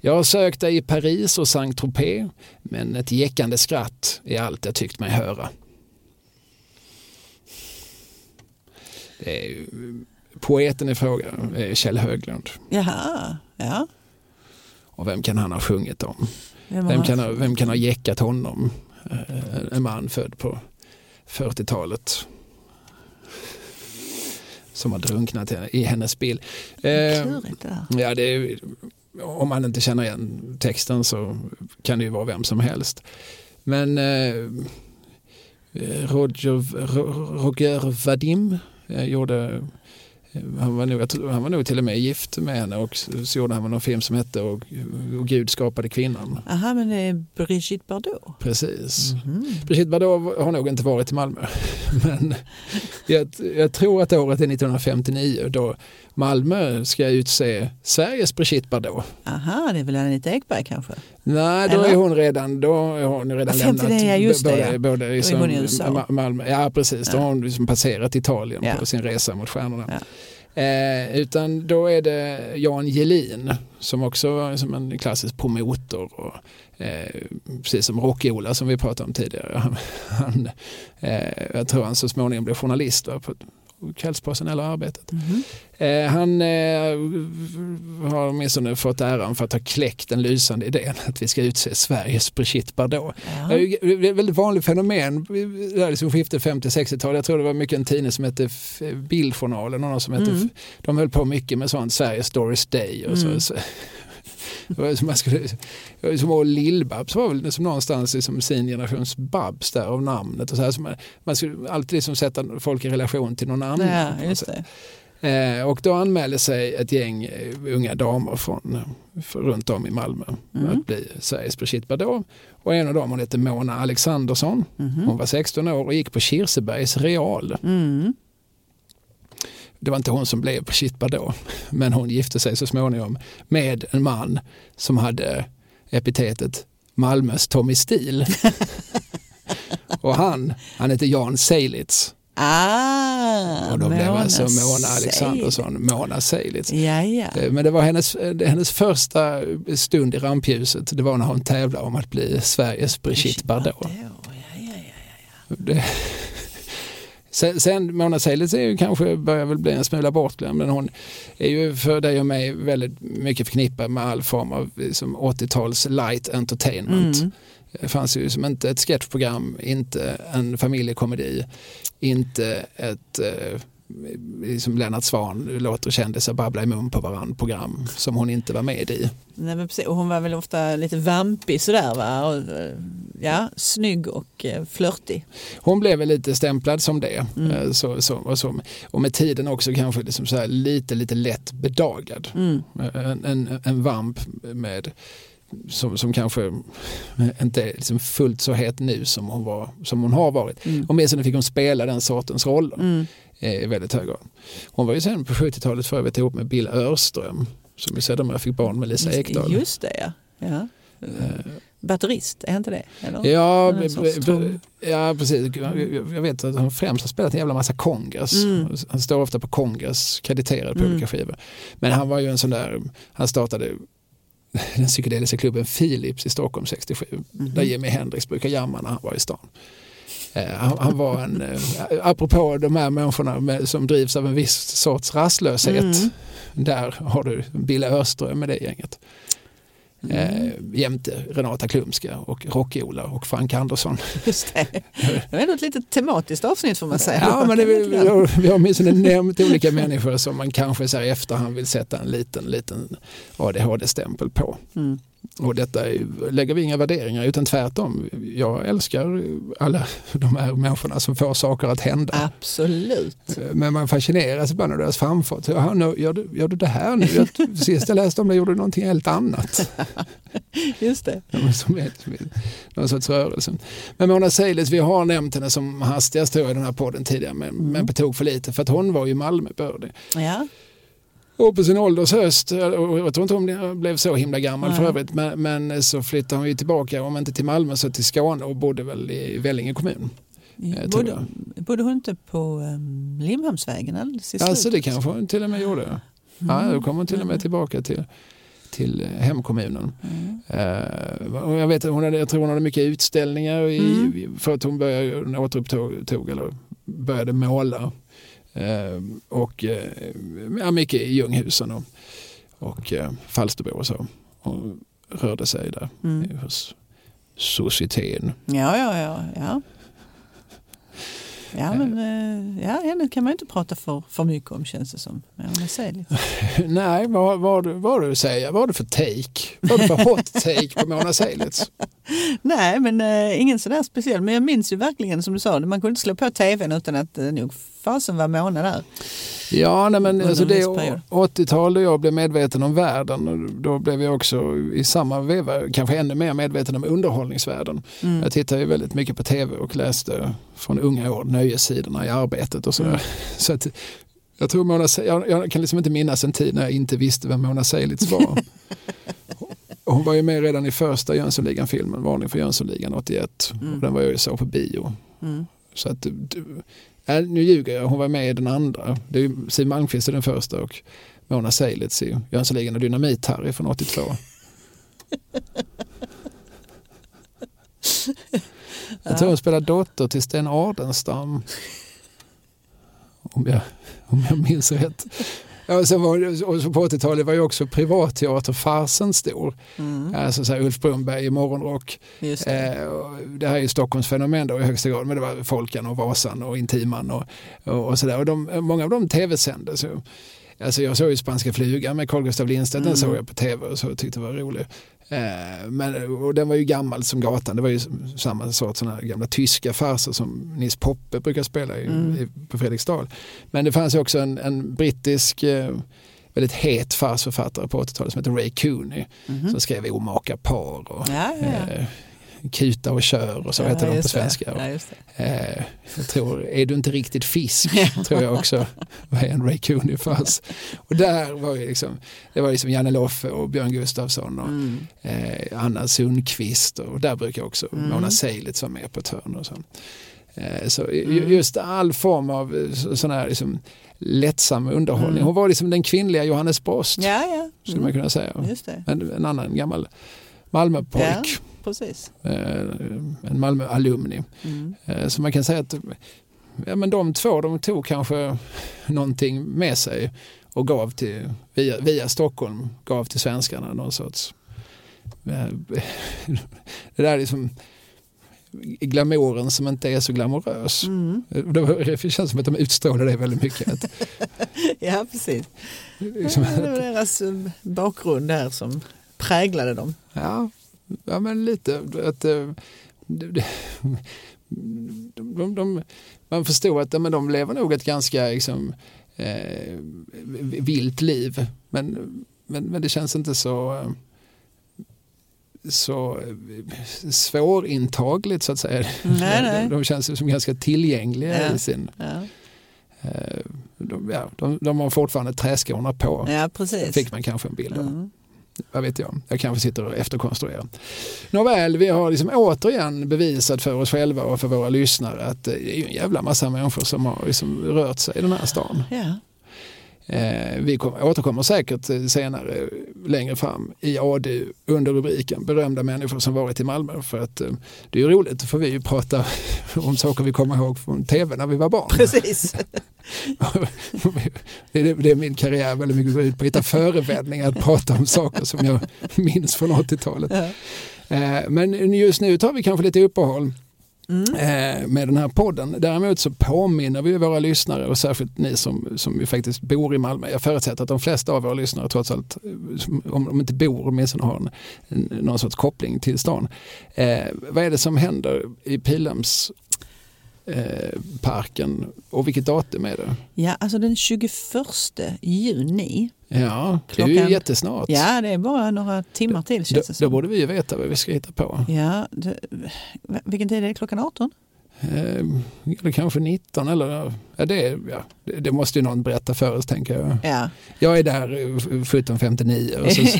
Jag har sökt dig i Paris och Saint-Tropez, men ett jäckande skratt är allt jag tyckt mig höra. Det är poeten i fråga är Kjell Höglund. Jaha, ja. Och vem kan han ha sjungit om? Vem kan ha, vem kan ha jäckat honom? Eh, en man född på 40-talet som har drunknat i hennes bil. Eh, ja, det är, om man inte känner igen texten så kan det ju vara vem som helst. Men eh, Roger, Roger Vadim eh, gjorde han var, nog, han var nog till och med gift med henne och så gjorde han någon film som hette och, och Gud skapade kvinnan. Aha, men det är Brigitte Bardot? Precis. Mm -hmm. Brigitte Bardot har nog inte varit i Malmö. Men jag, jag, tror att året är 1959 då Malmö ska utse Sveriges Brigitte Bardot. Aha, det är väl Anita Ekberg kanske? Nej, då är hon redan, då är hon redan lämnat det, just både, det, både liksom, i USA. Malmö, ja precis, då ja. har hon liksom passerat Italien ja. på sin resa mot stjärnorna. Ja. Eh, utan då är det Jan Gelin som också är som en klassisk promotor och eh, precis som Rock-Ola som vi pratade om tidigare. Han, han eh, jag tror han så småningom blev journalist va, på Kvällsposten eller Arbetet. Mm. Eh, han eh, har åtminstone fått äran för att ha kläckt den lysande idén att vi ska utse Sveriges Brigitte Bardot. Ja. Det är ett väldigt vanligt fenomen, där liksom skiftet 50-60-tal. Jag tror det var mycket en tidning som hette Bildjournalen, någon som hette, mm. de höll på mycket med sånt, Sveriges Doris Day och så. Mm. Man skulle, som var Lill-Babs var väl liksom någonstans liksom sin generations Babs där av namnet. Och så här, så man, man skulle alltid liksom sätta folk i relation till någon annan. Ja, just det. Eh, och då anmälde sig ett gäng eh, unga damer från, för, runt om i Malmö Mm. att bli Sveriges Brigitte Bardot. Och en av dem hon hette Mona Alexandersson. Mhm. Hon var 16 år och gick på Kirsebergs real. Mm. Det var inte hon som blev Brigitte Bardot, men hon gifte sig så småningom med en man som hade epitetet Malmös Tommy Stil. och han, han heter Jan Seilitz Ah, Och då blev Mona alltså Mona. Alexandersson Mona Seidlitz. Ja, ja. Eh, Men det var hennes, hennes första stund i rampljuset. Det var när hon tävlade om att bli Sveriges Brigitte Bardot. Ja, ja, ja, ja. Det, sen, sen Mona Seidlitz är ju kanske, börjar väl bli en smula bortglömd men hon är ju för dig och mig väldigt mycket förknippad med all form av liksom 80-tals light entertainment. Mm. Det fanns ju som inte ett sketchprogram, inte en familjekomedi, inte ett eh, liksom Lennart Swahn låter kändisar babbla i mun på varann program som hon inte var med i. Nej, men precis. Och hon var väl ofta lite vampig sådär va? Och, eh, ja, snygg och eh, flörtig. Hon blev väl lite stämplad som det. Mm. eh, Så, så, och, så, och med tiden också kanske liksom så lite, lite lätt bedagad. Mm. En, en, en vamp med som, som kanske inte är liksom fullt så het nu som hon, var, som hon har varit. Mm. Åtminstone fick hon spela den sortens roller Mm. Eh, i väldigt hög grad. Hon var ju sen på 70-talet för övrigt ihop med Bill Örström som ju sedermera fick barn med Lisa Ekdahl. just det ja. ja. Eh, Batterist, är inte det? Eller? Ja, ja, precis. Jag vet att han främst har spelat en jävla massa kongas. Mm. Han står ofta på kongas, krediterad på Mm. olika skivor. Men han var ju en sån där, han startade den psykedeliska klubben Philips i Stockholm 67. Mhm. Där Jimi Hendrix brukar jamma när han var i stan. Eh, Han, han var en, eh, apropå de här människorna med, som drivs av en viss sorts rastlöshet. Mm. Där har du Bille Örström med det gänget. Mm. Eh, jämte Renata Klumska och Rock-Ola och Frank Andersson. Just det. Det var ett litet tematiskt avsnitt får man säga. Ja, men det, vi, vi har, vi har åtminstone nämnt olika människor som man kanske så här i efterhand vill sätta en liten, liten ADHD-stämpel på. Mm. Och detta är, lägger vi inga värderingar utan tvärtom. Jag älskar alla de här människorna som får saker att hända. Absolut. Men man fascineras ibland av deras framfart. Nu, gör, du, gör du det här nu? Jag, sist jag läste om det gjorde du någonting helt annat. Just det. som är, som är någon sorts rörelse. Men Mona Seidlitz, vi har nämnt henne som hastigast tror jag, i den här podden tidigare, men, Mm. men på tok för lite för att hon var ju Malmöbördig. Ja. Och på sin ålders höst, och jag tror inte hon blev så himla gammal Nej. för övrigt, men, men så flyttade hon ju tillbaka, om inte till Malmö så till Skåne och bodde väl i Vellinge kommun. Tror Bodde, bodde hon inte på um, Limhamnsvägen alldeles i Alltså det slutet? kanske hon till och med gjorde. Ja, då kom hon till och med tillbaka till, till hemkommunen. Mm. Eh, och jag, vet, att hon hade, jag tror hon hade mycket utställningar i, Mm. för att hon började, hon återupptog tog, eller började måla. Eh, och eh, ja, mycket i Ljunghusen och, och eh, Falsterbo och så. Och rörde sig där Mm. hos societeten. Ja, ja, ja. ja. Ja, men ja, henne kan man inte prata för, för mycket om känns det som. Men. Nej, vad, vad, vad du säga? Vad har du för take? Vad har du för hot take på Mona Seilitz? Nej, men eh, ingen sådär speciell. Men jag minns ju verkligen som du sa, man kunde inte slå på tvn utan att eh, nog fasen var Mona där. Ja, nej, men alltså det viss är period. 80-tal då jag blev medveten om världen. och Då blev jag också i samma veva kanske ännu mer medveten om underhållningsvärlden. Mm. Jag tittade ju väldigt mycket på tv och läste från unga år nöjessidorna i arbetet och sådär. Mm. Så att, jag, tror Mona, jag, jag kan liksom inte minnas en tid när jag inte visste vem Mona Seilitz var. Hon var ju med redan i första Jönssonligan-filmen, Varning för Jönssonligan 81. Mm. Och den var jag ju så på bio. Mm. Så att, äh, nu ljuger jag, hon var med i den andra. Det är Siw Malmkvist i den första och Mona Seilitz i Jönssonligan och Dynamit-Harry från 82. Jag tror hon spelar dotter till Sten Ardenstam. Om jag, om jag minns rätt. Ja, och sen var, och så på 80-talet var ju också privatteaterfarsen stor. Mm. Alltså så Ulf Brunnberg i morgonrock. Just det. Eh, och det här är ju Stockholms fenomen då i högsta grad, men det var Folkan och Vasan och Intiman och, och, och sådär. Och de, många av dem tv-sändes. Alltså jag såg ju Spanska flugan med Carl Gustaf Lindstedt, den Mm. såg jag på tv och så tyckte det var rolig. Eh, men, och den var ju gammal som gatan, det var ju samma sorts såna här gamla tyska farser som Nils Poppe brukar spela i, Mm. på Fredriksdal. Men det fanns ju också en, en brittisk eh, väldigt het farsförfattare på 80-talet som heter Ray Cooney Mhm. som skrev Omaka par och Ja, ja, ja. Kuta och kör och så Ja, heter de på svenska. Ja. Eh, jag tror, är du inte riktigt fisk, tror jag också var en Ray Cooney fars. Och där var ju liksom, det var liksom Janne Loffe och Björn Gustafsson och Mm. eh, Anna Sundqvist och där brukar också Mm. Mona Seilitz vara med på ett hörn och så. Eh, Så Mm. ju- just all form av eh, så- sån här liksom, lättsam underhållning. Mm. Hon var liksom den kvinnliga Johannes Brost, Ja, ja. skulle man kunna säga. Just det. En, annan gammal Malmöpojk, Precis. eh, en Malmö-alumni. Mm. Eh, Så man kan säga att ja, men de två de tog kanske någonting med sig och gav till, via, via Stockholm gav till svenskarna någon sorts... eh, Det där är liksom glamouren som inte är så glamorös. Mm. Det, känns som att de utstrålade det väldigt mycket. Ja, precis. liksom, Det var deras bakgrund där som präglade dem. ja, ja, men lite. Att, eh, de, de, de, man förstod att men de lever nog ett ganska liksom, eh, vilt liv. Men, men, men det känns inte så, så svårintagligt så att säga. Nej, nej. De, känns som ganska tillgängliga Ja. i sin... Ja, Eh, de, ja, de, de har fortfarande träskorna på. ja precis. Fick man kanske en bild av. Mm. Vad vet jag, jag kanske sitter och efterkonstruerar. Nåväl, vi har liksom återigen bevisat för oss själva och för våra lyssnare att det är en jävla massa människor som har liksom rört sig i den här stan. Eh, vi kommer, återkommer säkert eh, senare längre fram i ADU under rubriken berömda människor som varit i Malmö. För att eh, det är ju roligt, då får vi ju prata om saker vi kommer ihåg från tv när vi var barn. Precis. det, är, det är min karriär väldigt mycket går ut på att hitta förevändningar att prata om saker som jag minns från 80-talet. Ja. Eh, men just nu tar vi kanske lite uppehåll Mm. eh, med den här podden. Däremot så påminner vi våra lyssnare och särskilt ni som, som ju faktiskt bor i Malmö. Jag förutsätter att de flesta av våra lyssnare trots allt, eh, om de inte bor, åtminstone har en, en, någon sorts koppling till stan. Eh, vad är det som händer i Pilhems eh, parken och vilket datum är det? ja, alltså den 21 juni. Ja, det är ju Klockan- jättesnart. Ja, det är bara några timmar till Då, känns det då som. borde vi ju veta vad vi ska hitta på. Ja, det, vilken tid är det? Klockan 18? Eh, eller kanske 19 eller ja, det, ja, det, måste ju någon berätta för oss tänker jag. Ja, Jag är där eh, 1759 och, så,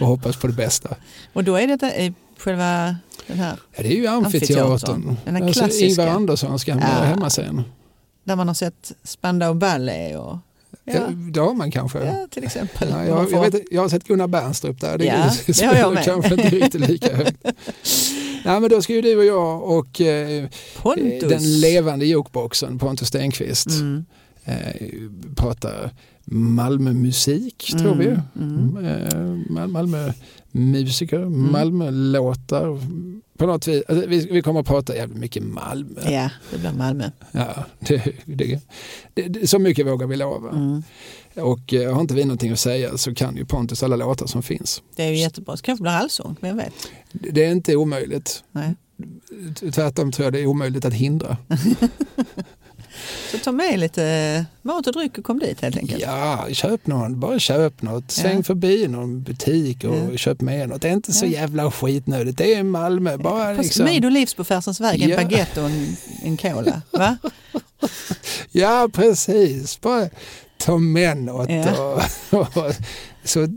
och hoppas på det bästa. och då är detta i själva den här Ja, det är ju Amfiteatern. amfiteatern. Den Alltså. Ingvar Anderssons gamla Ja. hemmascen. där man har sett Spandau Ballet och Ja. det har man kanske. ja, till exempel. Ja, jag, får- jag, vet, jag har sett Gunnar Bernstrup där. Det, Ja, är- det har jag med. kanske inte riktigt lika högt. Nej, men då ska ju du och jag och eh, den levande jukeboxen Pontus Stenqvist Mm. eh, prata Malmömusik tror vi. Mm. Eh, Mal- Malmömusiker, Malmölåtar. På något vis, alltså, vi, vi kommer att prata jävligt mycket Malmö. Ja, det blir Malmö. Ja, det, det, det, så mycket vågar vi lova. Mm. Och eh, har inte vi någonting att säga så kan ju Pontus alla låtar som finns. Det är ju jättebra. Så kanske blir allsång, vem vet? Det, det är inte omöjligt. Nej. Tvärtom tror jag det är omöjligt att hindra. Så ta med lite mat och dryck och kom dit helt enkelt. Ja, köp någon, bara köp något. Sväng Ja. förbi någon butik och Ja. köp med något. Det är inte så Ja. jävla skitnödigt. Det är Malmö. Bara Fast liksom. Mid och livs på Färsens väg, en Ja. baguette och en, en cola. Va? Ja, precis. Bara ta med något. Ja. Och, och, så,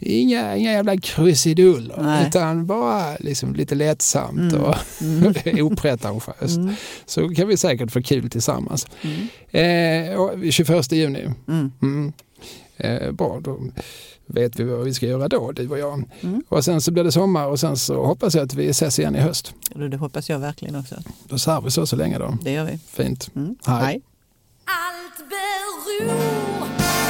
inga, inga jävla krusiduller, Nej. utan bara liksom lite lättsamt Mm. och Mm. opretentiöst. Mm. Så kan vi säkert få kul tillsammans. Mm. Eh, och 21 juni. Mm. Mm. Eh, bra, då vet vi vad vi ska göra då, du och jag. Mm. Och sen så blir det sommar och sen så hoppas jag att vi ses igen i höst. Och Det hoppas jag verkligen också. Då säger vi så så länge då. Det gör vi. Fint. Mm. Hej. Hej. Allt beror